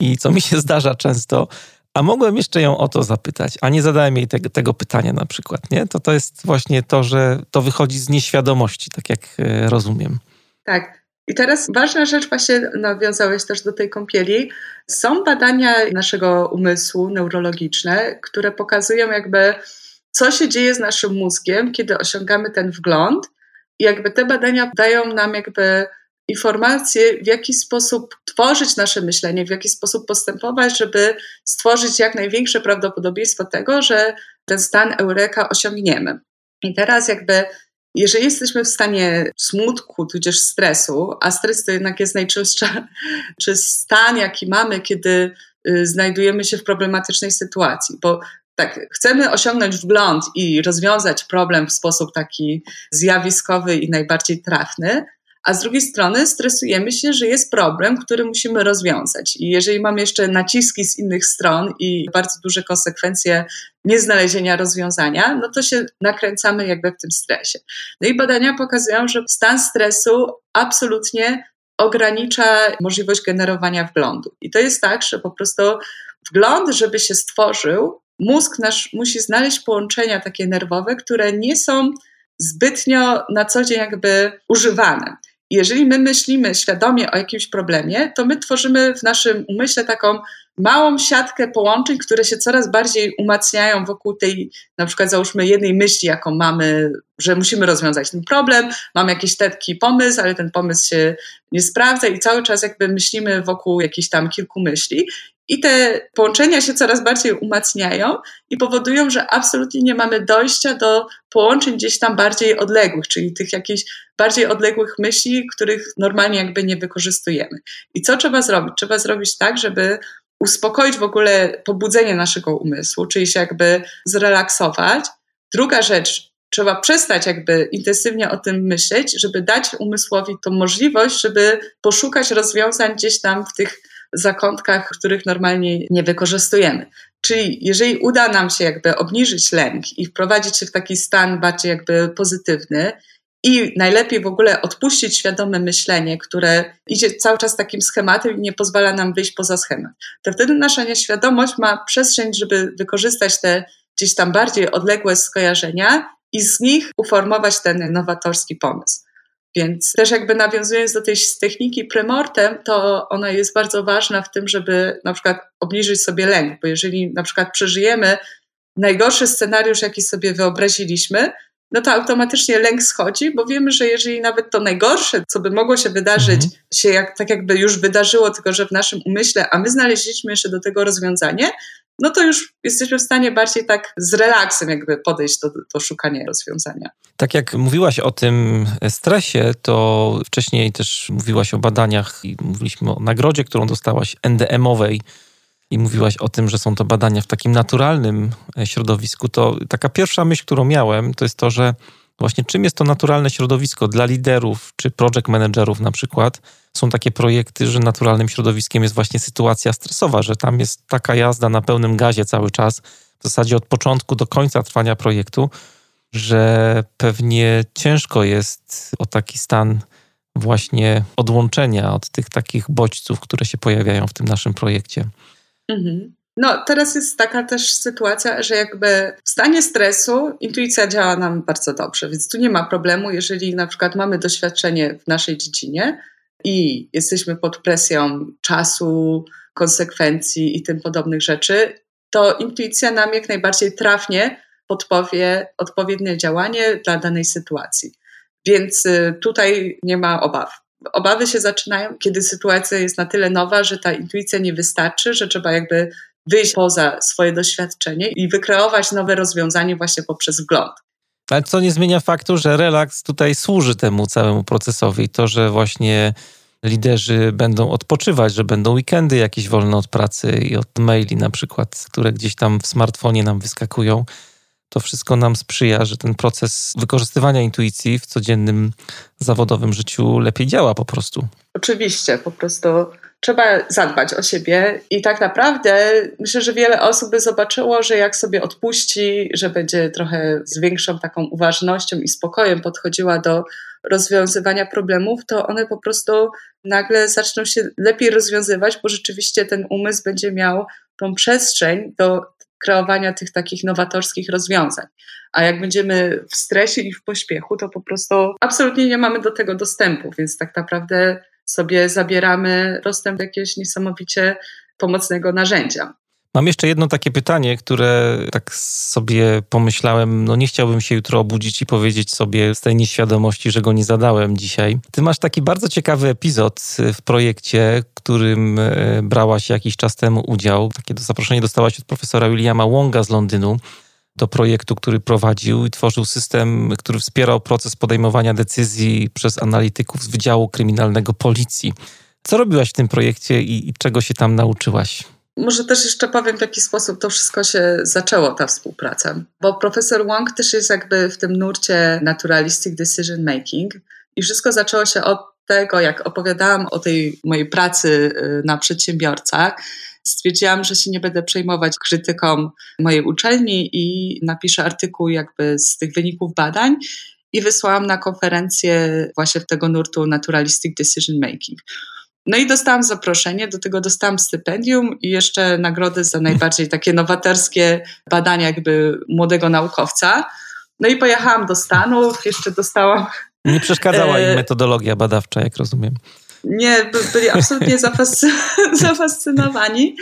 i co mi się zdarza często. A mogłem jeszcze ją o to zapytać, a nie zadałem jej te, tego pytania na przykład, nie? To to jest właśnie to, że to wychodzi z nieświadomości, tak jak e, rozumiem. Tak. I teraz ważna rzecz, właśnie nawiązałeś też do tej kąpieli. Są badania naszego umysłu neurologiczne, które pokazują jakby, co się dzieje z naszym mózgiem, kiedy osiągamy ten wgląd. I jakby te badania dają nam jakby informacje, w jaki sposób tworzyć nasze myślenie, w jaki sposób postępować, żeby stworzyć jak największe prawdopodobieństwo tego, że ten stan eureka osiągniemy. I teraz jakby jeżeli jesteśmy w stanie smutku, tudzież stresu, a stres to jednak jest najczęstszy czy stan, jaki mamy, kiedy y, znajdujemy się w problematycznej sytuacji, bo tak, chcemy osiągnąć wgląd i rozwiązać problem w sposób taki zjawiskowy i najbardziej trafny, a z drugiej strony stresujemy się, że jest problem, który musimy rozwiązać. I jeżeli mamy jeszcze naciski z innych stron i bardzo duże konsekwencje nieznalezienia rozwiązania, no to się nakręcamy jakby w tym stresie. No i badania pokazują, że stan stresu absolutnie ogranicza możliwość generowania wglądu. I to jest tak, że po prostu wgląd, żeby się stworzył, mózg nasz musi znaleźć połączenia takie nerwowe, które nie są zbytnio na co dzień jakby używane jeżeli my myślimy świadomie o jakimś problemie, to my tworzymy w naszym umyśle taką małą siatkę połączeń, które się coraz bardziej umacniają wokół tej, na przykład załóżmy jednej myśli, jaką mamy, że musimy rozwiązać ten problem, mamy jakiś taki pomysł, ale ten pomysł się nie sprawdza i cały czas jakby myślimy wokół jakichś tam kilku myśli i te połączenia się coraz bardziej umacniają i powodują, że absolutnie nie mamy dojścia do połączeń gdzieś tam bardziej odległych, czyli tych jakichś bardziej odległych myśli, których normalnie jakby nie wykorzystujemy. I co trzeba zrobić? Trzeba zrobić tak, żeby uspokoić w ogóle pobudzenie naszego umysłu, czyli się jakby zrelaksować. Druga rzecz, trzeba przestać jakby intensywnie o tym myśleć, żeby dać umysłowi tą możliwość, żeby poszukać rozwiązań gdzieś tam w tych zakątkach, których normalnie nie wykorzystujemy. Czyli jeżeli uda nam się jakby obniżyć lęk i wprowadzić się w taki stan bardziej jakby pozytywny, i najlepiej w ogóle odpuścić świadome myślenie, które idzie cały czas takim schematem i nie pozwala nam wyjść poza schemat. To wtedy nasza nieświadomość ma przestrzeń, żeby wykorzystać te gdzieś tam bardziej odległe skojarzenia i z nich uformować ten nowatorski pomysł. Więc też jakby nawiązując do tej techniki premortem, to ona jest bardzo ważna w tym, żeby na przykład obniżyć sobie lęk, bo jeżeli na przykład przeżyjemy najgorszy scenariusz, jaki sobie wyobraziliśmy, no to automatycznie lęk schodzi, bo wiemy, że jeżeli nawet to najgorsze, co by mogło się wydarzyć, mhm. się jak, tak jakby już wydarzyło, tylko że w naszym umyśle, a my znaleźliśmy jeszcze do tego rozwiązanie, no to już jesteśmy w stanie bardziej tak z relaksem jakby podejść do, do szukania rozwiązania. Tak jak mówiłaś o tym stresie, to wcześniej też mówiłaś o badaniach i mówiliśmy o nagrodzie, którą dostałaś NDM-owej i mówiłaś o tym, że są to badania w takim naturalnym e, środowisku, to taka pierwsza myśl, którą miałem, to jest to, że właśnie czym jest to naturalne środowisko dla liderów czy project managerów na przykład. Są takie projekty, że naturalnym środowiskiem jest właśnie sytuacja stresowa, że tam jest taka jazda na pełnym gazie cały czas, w zasadzie od początku do końca trwania projektu, że pewnie ciężko jest o taki stan właśnie odłączenia od tych takich bodźców, które się pojawiają w tym naszym projekcie. Mhm. No, teraz jest taka też sytuacja, że jakby w stanie stresu intuicja działa nam bardzo dobrze, więc tu nie ma problemu, jeżeli na przykład mamy doświadczenie w naszej dziedzinie i jesteśmy pod presją czasu, konsekwencji i tym podobnych rzeczy, to intuicja nam jak najbardziej trafnie podpowie odpowiednie działanie dla danej sytuacji. Więc y, tutaj nie ma obaw obawy się zaczynają, kiedy sytuacja jest na tyle nowa, że ta intuicja nie wystarczy, że trzeba jakby wyjść poza swoje doświadczenie i wykreować nowe rozwiązanie właśnie poprzez wgląd. Ale co nie zmienia faktu, że relaks tutaj służy temu całemu procesowi. To, że właśnie liderzy będą odpoczywać, że będą weekendy jakieś wolne od pracy i od maili na przykład, które gdzieś tam w smartfonie nam wyskakują to wszystko nam sprzyja, że ten proces wykorzystywania intuicji w codziennym zawodowym życiu lepiej działa po prostu. Oczywiście, po prostu trzeba zadbać o siebie i tak naprawdę myślę, że wiele osób by zobaczyło, że jak sobie odpuści, że będzie trochę z większą taką uważnością i spokojem podchodziła do rozwiązywania problemów, to one po prostu nagle zaczną się lepiej rozwiązywać, bo rzeczywiście ten umysł będzie miał tą przestrzeń do kreowania tych takich nowatorskich rozwiązań. A jak będziemy w stresie i w pośpiechu, to po prostu absolutnie nie mamy do tego dostępu, więc tak naprawdę sobie zabieramy dostęp do jakiegoś niesamowicie pomocnego narzędzia. Mam jeszcze jedno takie pytanie, które tak sobie pomyślałem, no nie chciałbym się jutro obudzić i powiedzieć sobie z tej nieświadomości, że go nie zadałem dzisiaj. Ty masz taki bardzo ciekawy epizod w projekcie, którym e, brałaś jakiś czas temu udział. Takie zaproszenie dostałaś od profesora Williama Wonga z Londynu do projektu, który prowadził i tworzył system, który wspierał proces podejmowania decyzji przez analityków z Wydziału Kryminalnego Policji. Co robiłaś w tym projekcie i, i czego się tam nauczyłaś? Może też jeszcze powiem, w jaki sposób to wszystko się zaczęło, ta współpraca. Bo profesor Wong też jest jakby w tym nurcie naturalistic decision making i wszystko zaczęło się od tego, jak opowiadałam o tej mojej pracy y, na przedsiębiorcach, stwierdziłam, że się nie będę przejmować krytyką mojej uczelni i napiszę artykuł jakby z tych wyników badań i wysłałam na konferencję właśnie tego nurtu Naturalistic Decision Making. No i dostałam zaproszenie, do tego dostałam stypendium i jeszcze nagrody za najbardziej takie nowatorskie badania jakby młodego naukowca. No i pojechałam do Stanów, jeszcze dostałam... Nie przeszkadzała im e, metodologia badawcza, jak rozumiem. Nie, byli absolutnie zafascynowani.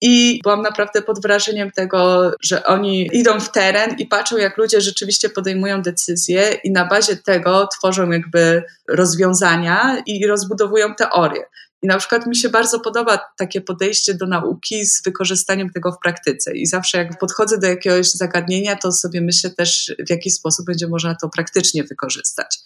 I byłam naprawdę pod wrażeniem tego, że oni idą w teren i patrzą, jak ludzie rzeczywiście podejmują decyzje, i na bazie tego tworzą jakby rozwiązania i rozbudowują teorie. I na przykład mi się bardzo podoba takie podejście do nauki z wykorzystaniem tego w praktyce. I zawsze jak podchodzę do jakiegoś zagadnienia, to sobie myślę też, w jaki sposób będzie można to praktycznie wykorzystać.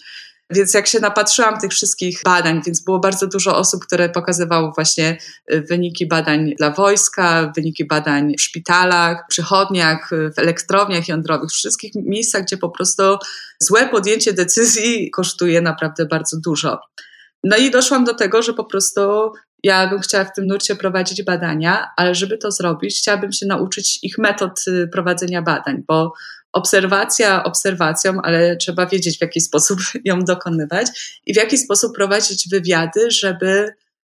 Więc jak się napatrzyłam tych wszystkich badań, więc było bardzo dużo osób, które pokazywało właśnie y, wyniki badań dla wojska, wyniki badań w szpitalach, przychodniach, y, w elektrowniach jądrowych, w wszystkich miejscach, gdzie po prostu złe podjęcie decyzji kosztuje naprawdę bardzo dużo. No i doszłam do tego, że po prostu ja bym chciała w tym nurcie prowadzić badania, ale żeby to zrobić, chciałabym się nauczyć ich metod y, prowadzenia badań, bo obserwacja obserwacją, ale trzeba wiedzieć, w jaki sposób ją dokonywać i w jaki sposób prowadzić wywiady, żeby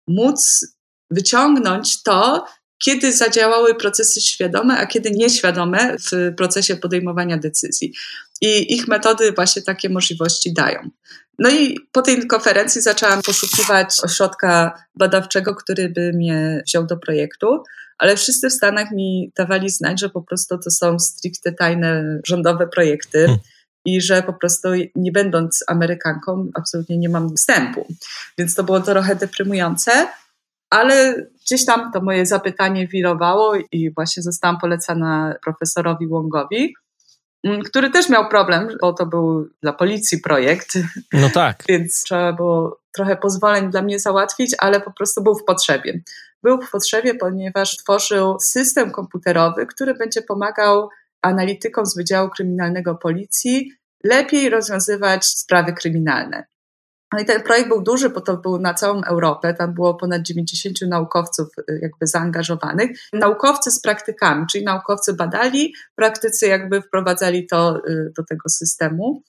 móc wyciągnąć to, kiedy zadziałały procesy świadome, a kiedy nieświadome w procesie podejmowania decyzji. I ich metody właśnie takie możliwości dają. No i po tej konferencji zaczęłam poszukiwać ośrodka badawczego, który by mnie wziął do projektu, ale wszyscy w Stanach mi dawali znać, że po prostu to są stricte tajne rządowe projekty. Hmm i że po prostu nie będąc Amerykanką, absolutnie nie mam wstępu. Więc to było trochę deprymujące, ale gdzieś tam to moje zapytanie wirowało i właśnie zostałam polecana profesorowi Wongowi, mm, który też miał problem, bo to był dla policji projekt. No tak. Więc trzeba było trochę pozwoleń dla mnie załatwić, ale po prostu był w potrzebie. Był w potrzebie, ponieważ tworzył system komputerowy, który będzie pomagał analitykom z Wydziału Kryminalnego Policji lepiej rozwiązywać sprawy kryminalne. No i ten projekt był duży, bo to był na całą Europę, tam było ponad 90 naukowców y, jakby zaangażowanych. Naukowcy z praktykami, czyli naukowcy badali, praktycy jakby wprowadzali to y, do tego systemu.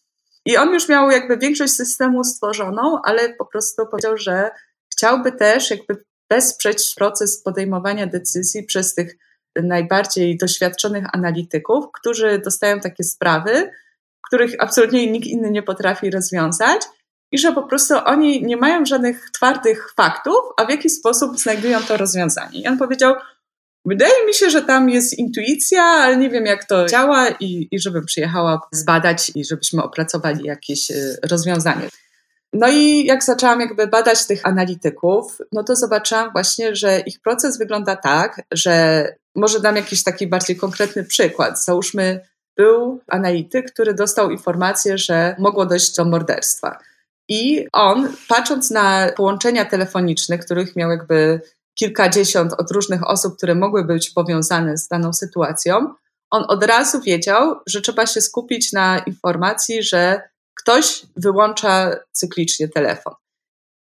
I on już miał jakby większość systemu stworzoną, ale po prostu powiedział, że chciałby też jakby wesprzeć proces podejmowania decyzji przez tych najbardziej doświadczonych analityków, którzy dostają takie sprawy, których absolutnie nikt inny nie potrafi rozwiązać i że po prostu oni nie mają żadnych twardych faktów, a w jaki sposób znajdują to rozwiązanie. I on powiedział, wydaje mi się, że tam jest intuicja, ale nie wiem jak to działa i, i żebym przyjechała zbadać i żebyśmy opracowali jakieś y, rozwiązanie. No i jak zaczęłam jakby badać tych analityków, no to zobaczyłam właśnie, że ich proces wygląda tak, że może dam jakiś taki bardziej konkretny przykład. Załóżmy, był analityk, który dostał informację, że mogło dojść do morderstwa. I on, patrząc na połączenia telefoniczne, których miał jakby kilkadziesiąt od różnych osób, które mogły być powiązane z daną sytuacją, on od razu wiedział, że trzeba się skupić na informacji, że ktoś wyłącza cyklicznie telefon.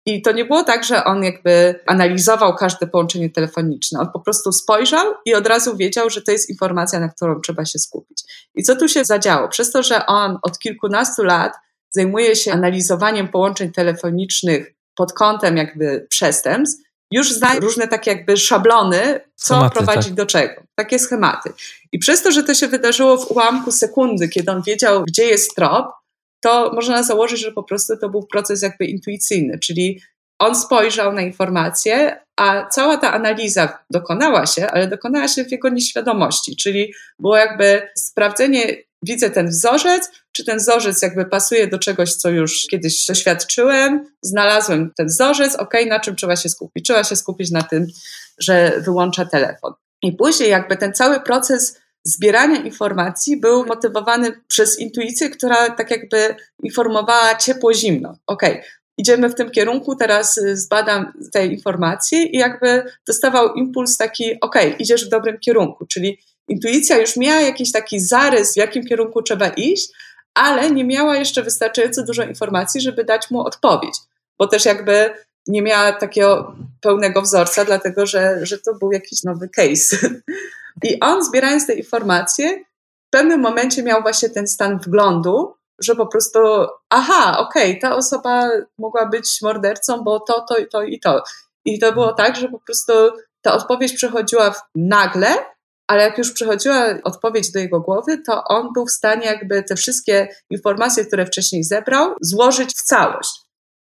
I to nie było tak, że on jakby analizował każde połączenie telefoniczne. On po prostu spojrzał i od razu wiedział, że to jest informacja, na którą trzeba się skupić. I co tu się zadziało? Przez to, że on od kilkunastu lat zajmuje się analizowaniem połączeń telefonicznych pod kątem jakby przestępstw, już zna różne takie jakby szablony, co schematy, prowadzi tak. do czego. Takie schematy. I przez to, że to się wydarzyło w ułamku sekundy, kiedy on wiedział, gdzie jest trop, to można założyć, że po prostu to był proces jakby intuicyjny, czyli on spojrzał na informacje, a cała ta analiza dokonała się, ale dokonała się w jego nieświadomości, czyli było jakby sprawdzenie, widzę ten wzorzec, czy ten wzorzec jakby pasuje do czegoś, co już kiedyś doświadczyłem, znalazłem ten wzorzec, ok, na czym trzeba się skupić? Trzeba się skupić na tym, że wyłącza telefon. I później jakby ten cały proces zbierania informacji był motywowany przez intuicję, która tak jakby informowała ciepło-zimno. Ok, idziemy w tym kierunku, teraz y, zbadam te informacje i jakby dostawał impuls taki, ok, idziesz w dobrym kierunku, czyli intuicja już miała jakiś taki zarys, w jakim kierunku trzeba iść, ale nie miała jeszcze wystarczająco dużo informacji, żeby dać mu odpowiedź, bo też jakby nie miała takiego pełnego wzorca, dlatego że, że to był jakiś nowy case. I on zbierając te informacje, w pewnym momencie miał właśnie ten stan wglądu, że po prostu, aha, okej, okay, ta osoba mogła być mordercą, bo to, to, to i to. I to było tak, że po prostu ta odpowiedź przychodziła nagle, ale jak już przychodziła odpowiedź do jego głowy, to on był w stanie jakby te wszystkie informacje, które wcześniej zebrał, złożyć w całość.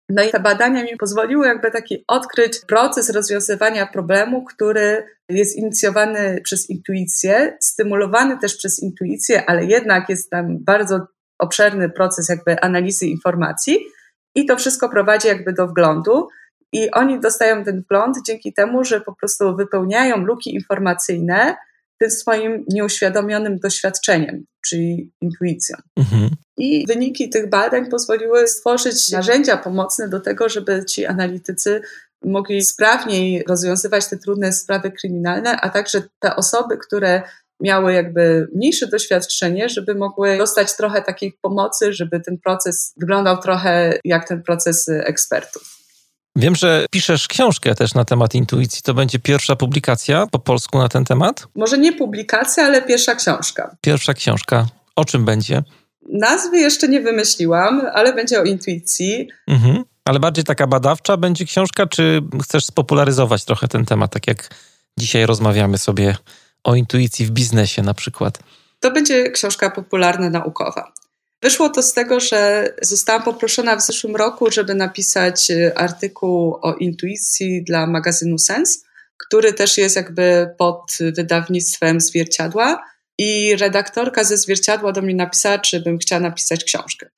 No i te badania mi pozwoliły jakby taki odkryć proces rozwiązywania problemu, który jest inicjowany przez intuicję, stymulowany też przez intuicję, ale jednak jest tam bardzo obszerny proces jakby analizy informacji i to wszystko prowadzi jakby do wglądu. I oni dostają ten wgląd dzięki temu, że po prostu wypełniają luki informacyjne, tym swoim nieuświadomionym doświadczeniem, czyli intuicją. Mhm. I wyniki tych badań pozwoliły stworzyć narzędzia pomocne do tego, żeby ci analitycy mogli sprawniej rozwiązywać te trudne sprawy kryminalne, a także te osoby, które miały jakby mniejsze doświadczenie, żeby mogły dostać trochę takiej pomocy, żeby ten proces wyglądał trochę jak ten proces ekspertów. Wiem, że piszesz książkę też na temat intuicji. To będzie pierwsza publikacja po polsku na ten temat? Może nie publikacja, ale pierwsza książka. Pierwsza książka. O czym będzie? Nazwy jeszcze nie wymyśliłam, ale będzie o intuicji. Mhm. Ale bardziej taka badawcza będzie książka, czy chcesz spopularyzować trochę ten temat, tak jak dzisiaj rozmawiamy sobie o intuicji w biznesie na przykład? To będzie książka popularna naukowa. Wyszło to z tego, że zostałam poproszona w zeszłym roku, żeby napisać y, artykuł o intuicji dla magazynu Sens, który też jest jakby pod wydawnictwem Zwierciadła. I redaktorka ze Zwierciadła do mnie napisała, czy bym chciała napisać książkę.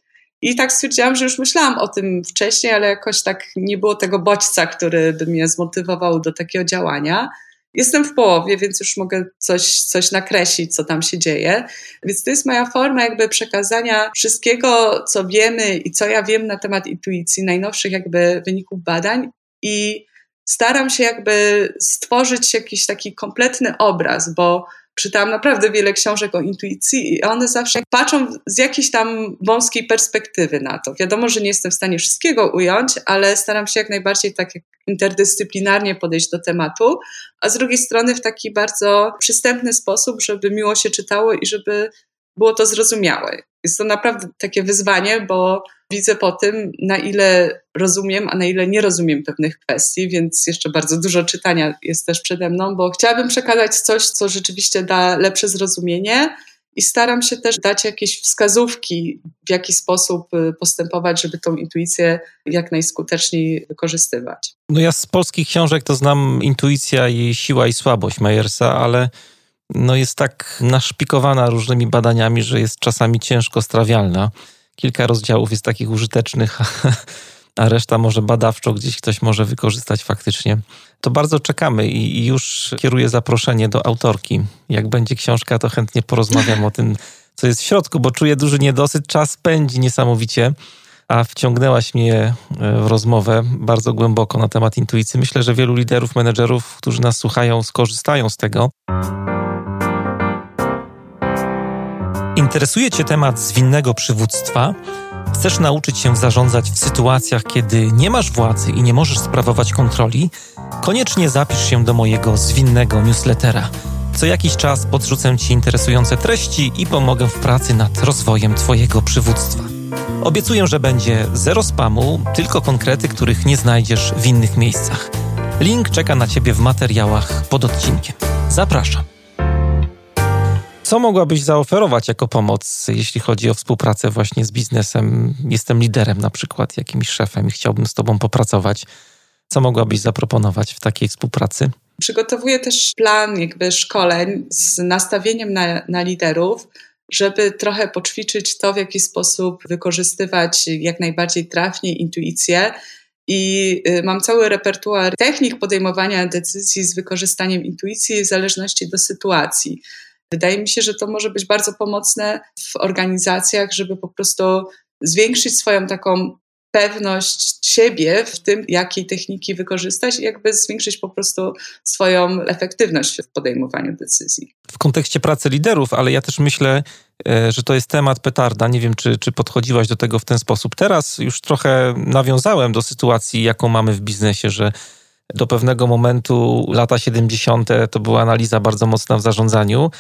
I tak stwierdziłam, że już myślałam o tym wcześniej, ale jakoś tak nie było tego bodźca, który by mnie zmotywował do takiego działania jestem w połowie, więc już mogę coś, coś nakreślić, co tam się dzieje. Więc to jest moja forma jakby przekazania wszystkiego, co wiemy i co ja wiem na temat intuicji, najnowszych jakby wyników badań i staram się jakby stworzyć jakiś taki kompletny obraz, bo czytałam naprawdę wiele książek o intuicji i one zawsze patrzą z jakiejś tam wąskiej perspektywy na to. Wiadomo, że nie jestem w stanie wszystkiego ująć, ale staram się jak najbardziej tak interdyscyplinarnie podejść do tematu, a z drugiej strony w taki bardzo przystępny sposób, żeby miło się czytało i żeby było to zrozumiałe. Jest to naprawdę takie wyzwanie, bo widzę po tym, na ile rozumiem, a na ile nie rozumiem pewnych kwestii, więc jeszcze bardzo dużo czytania jest też przede mną, bo chciałabym przekazać coś, co rzeczywiście da lepsze zrozumienie. I staram się też dać jakieś wskazówki, w jaki sposób y, postępować, żeby tą intuicję jak najskuteczniej wykorzystywać. No ja z polskich książek to znam intuicja, jej siła i słabość Majersa, ale no jest tak naszpikowana różnymi badaniami, że jest czasami ciężko strawialna. Kilka rozdziałów jest takich użytecznych, a reszta może badawczo gdzieś ktoś może wykorzystać faktycznie. To bardzo czekamy i już kieruję zaproszenie do autorki. Jak będzie książka, to chętnie porozmawiam o tym, co jest w środku, bo czuję duży niedosyt. Czas pędzi niesamowicie, a wciągnęłaś mnie e, w rozmowę bardzo głęboko na temat intuicji. Myślę, że wielu liderów, menedżerów, którzy nas słuchają, skorzystają z tego. Interesuje Cię temat zwinnego przywództwa? Chcesz nauczyć się zarządzać w sytuacjach, kiedy nie masz władzy i nie możesz sprawować kontroli? Koniecznie zapisz się do mojego zwinnego newslettera. Co jakiś czas podrzucę Ci interesujące treści i pomogę w pracy nad rozwojem Twojego przywództwa. Obiecuję, że będzie zero spamu, tylko konkrety, których nie znajdziesz w innych miejscach. Link czeka na Ciebie w materiałach pod odcinkiem. Zapraszam. Co mogłabyś zaoferować jako pomoc, jeśli chodzi o współpracę właśnie z biznesem? Jestem liderem na przykład, jakimś szefem i chciałbym z Tobą popracować. Co mogłabyś zaproponować w takiej współpracy? Przygotowuję też plan jakby szkoleń z nastawieniem na, na liderów, żeby trochę poćwiczyć to, w jaki sposób wykorzystywać jak najbardziej trafnie intuicję. I y, mam cały repertuar technik podejmowania decyzji z wykorzystaniem intuicji w zależności do sytuacji. Wydaje mi się, że to może być bardzo pomocne w organizacjach, żeby po prostu zwiększyć swoją taką pewność siebie w tym, jakiej techniki wykorzystać i jakby zwiększyć po prostu swoją efektywność w podejmowaniu decyzji. W kontekście pracy liderów, ale ja też myślę, e, że to jest temat petarda. Nie wiem, czy, czy podchodziłaś do tego w ten sposób. Teraz już trochę nawiązałem do sytuacji, jaką mamy w biznesie, że do pewnego momentu, lata 70., to była analiza bardzo mocna w zarządzaniu,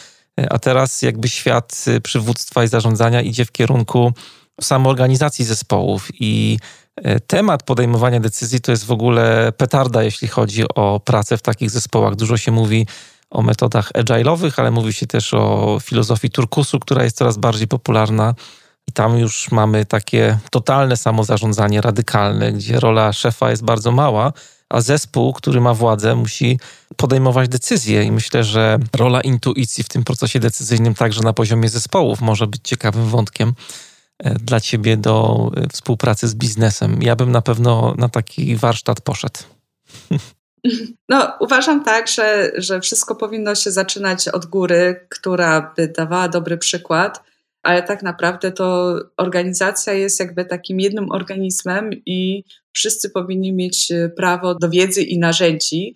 a teraz jakby świat przywództwa i zarządzania idzie w kierunku samoorganizacji zespołów i e, temat podejmowania decyzji to jest w ogóle petarda, jeśli chodzi o pracę w takich zespołach. Dużo się mówi o metodach agile'owych, ale mówi się też o filozofii turkusu, która jest coraz bardziej popularna. I tam już mamy takie totalne samozarządzanie, radykalne, gdzie rola szefa jest bardzo mała, a zespół, który ma władzę, musi podejmować decyzje. I myślę, że rola intuicji w tym procesie decyzyjnym, także na poziomie zespołów, może być ciekawym wątkiem. E, dla ciebie do e, współpracy z biznesem? Ja bym na pewno na taki warsztat poszedł. No, uważam tak, że, że wszystko powinno się zaczynać od góry, która by dawała dobry przykład, ale tak naprawdę to organizacja jest jakby takim jednym organizmem i wszyscy powinni mieć e, prawo do wiedzy i narzędzi.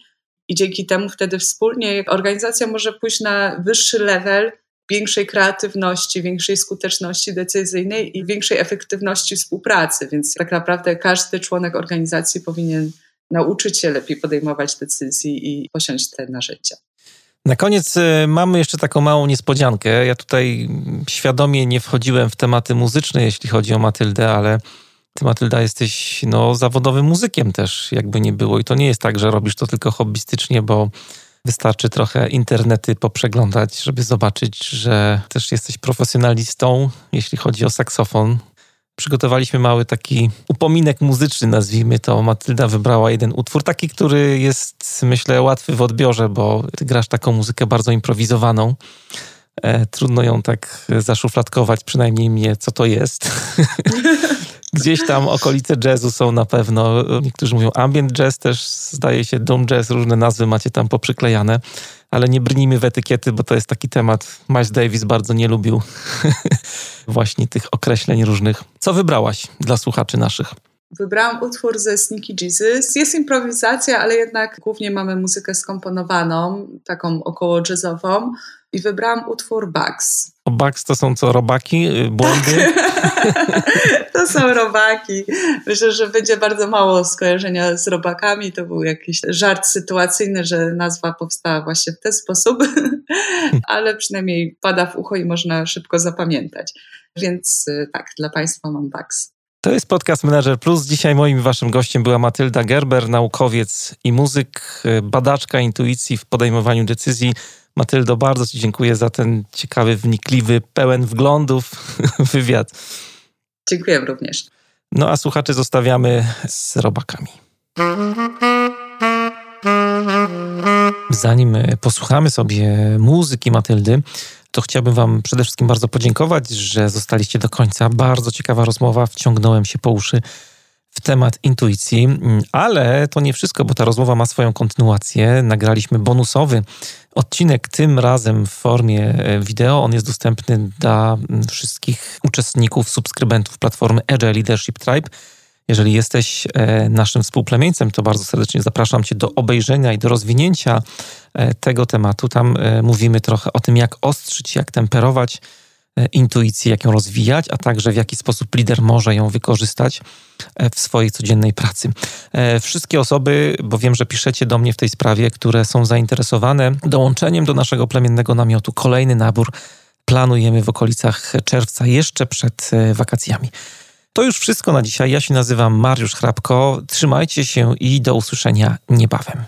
I dzięki temu wtedy wspólnie organizacja może pójść na wyższy level większej kreatywności, większej skuteczności decyzyjnej i większej efektywności współpracy. Więc tak naprawdę każdy członek organizacji powinien nauczyć się lepiej podejmować decyzje i posiąść te narzędzia. Na koniec y, mamy jeszcze taką małą niespodziankę. Ja tutaj świadomie nie wchodziłem w tematy muzyczne, jeśli chodzi o Matyldę, ale ty, Matylda, jesteś no, zawodowym muzykiem też, jakby nie było. I to nie jest tak, że robisz to tylko hobbystycznie, bo Wystarczy trochę internety poprzeglądać, żeby zobaczyć, że też jesteś profesjonalistą, jeśli chodzi o saksofon. Przygotowaliśmy mały taki upominek muzyczny, nazwijmy to. Matylda wybrała jeden utwór, taki, który jest, myślę, łatwy w odbiorze, bo ty grasz taką muzykę bardzo improwizowaną. E, trudno ją tak zaszufladkować, przynajmniej mnie, co to jest. Gdzieś tam okolice jazzu są na pewno. Niektórzy mówią ambient jazz, też zdaje się doom jazz, różne nazwy macie tam poprzyklejane, ale nie brnijmy w etykiety, bo to jest taki temat. Miles Davis bardzo nie lubił właśnie tych określeń różnych. Co wybrałaś dla słuchaczy naszych? Wybrałam utwór ze Sneaky Jesus. Jest improwizacja, ale jednak głównie mamy muzykę skomponowaną, taką około jazzową. I wybrałam utwór Bugs. O Bugs to są co, robaki, y, błędy? to są robaki. Myślę, że będzie bardzo mało skojarzenia z robakami. To był jakiś żart sytuacyjny, że nazwa powstała właśnie w ten sposób, ale przynajmniej pada w ucho i można szybko zapamiętać. Więc y, tak, dla Państwa mam Bugs. To jest podcast Manager Plus. Dzisiaj moim waszym gościem była Matylda Gerber, naukowiec i muzyk, y, badaczka intuicji w podejmowaniu decyzji. Matyldo, bardzo Ci dziękuję za ten ciekawy, wnikliwy, pełen wglądów wywiad. Dziękuję również. No a słuchaczy zostawiamy z robakami. Zanim posłuchamy sobie muzyki Matyldy, to chciałbym Wam przede wszystkim bardzo podziękować, że zostaliście do końca. Bardzo ciekawa rozmowa, wciągnąłem się po uszy w temat intuicji, ale to nie wszystko, bo ta rozmowa ma swoją kontynuację. Nagraliśmy bonusowy odcinek, tym razem w formie e, wideo. On jest dostępny dla wszystkich uczestników, subskrybentów platformy Agile Leadership Tribe. Jeżeli jesteś e, naszym współplemieńcem, to bardzo serdecznie zapraszam Cię do obejrzenia i do rozwinięcia e, tego tematu. Tam mówimy trochę o tym, jak ostrzyć, jak temperować intuicję, jak ją rozwijać, a także w jaki sposób lider może ją wykorzystać e, w swojej codziennej pracy. Wszystkie osoby, bo wiem, że piszecie do mnie w tej sprawie, które są zainteresowane dołączeniem do naszego plemiennego namiotu, kolejny nabór planujemy w okolicach czerwca, jeszcze przed wakacjami. To już wszystko na dzisiaj. Ja się nazywam Mariusz Hrabko. Trzymajcie się i do usłyszenia niebawem.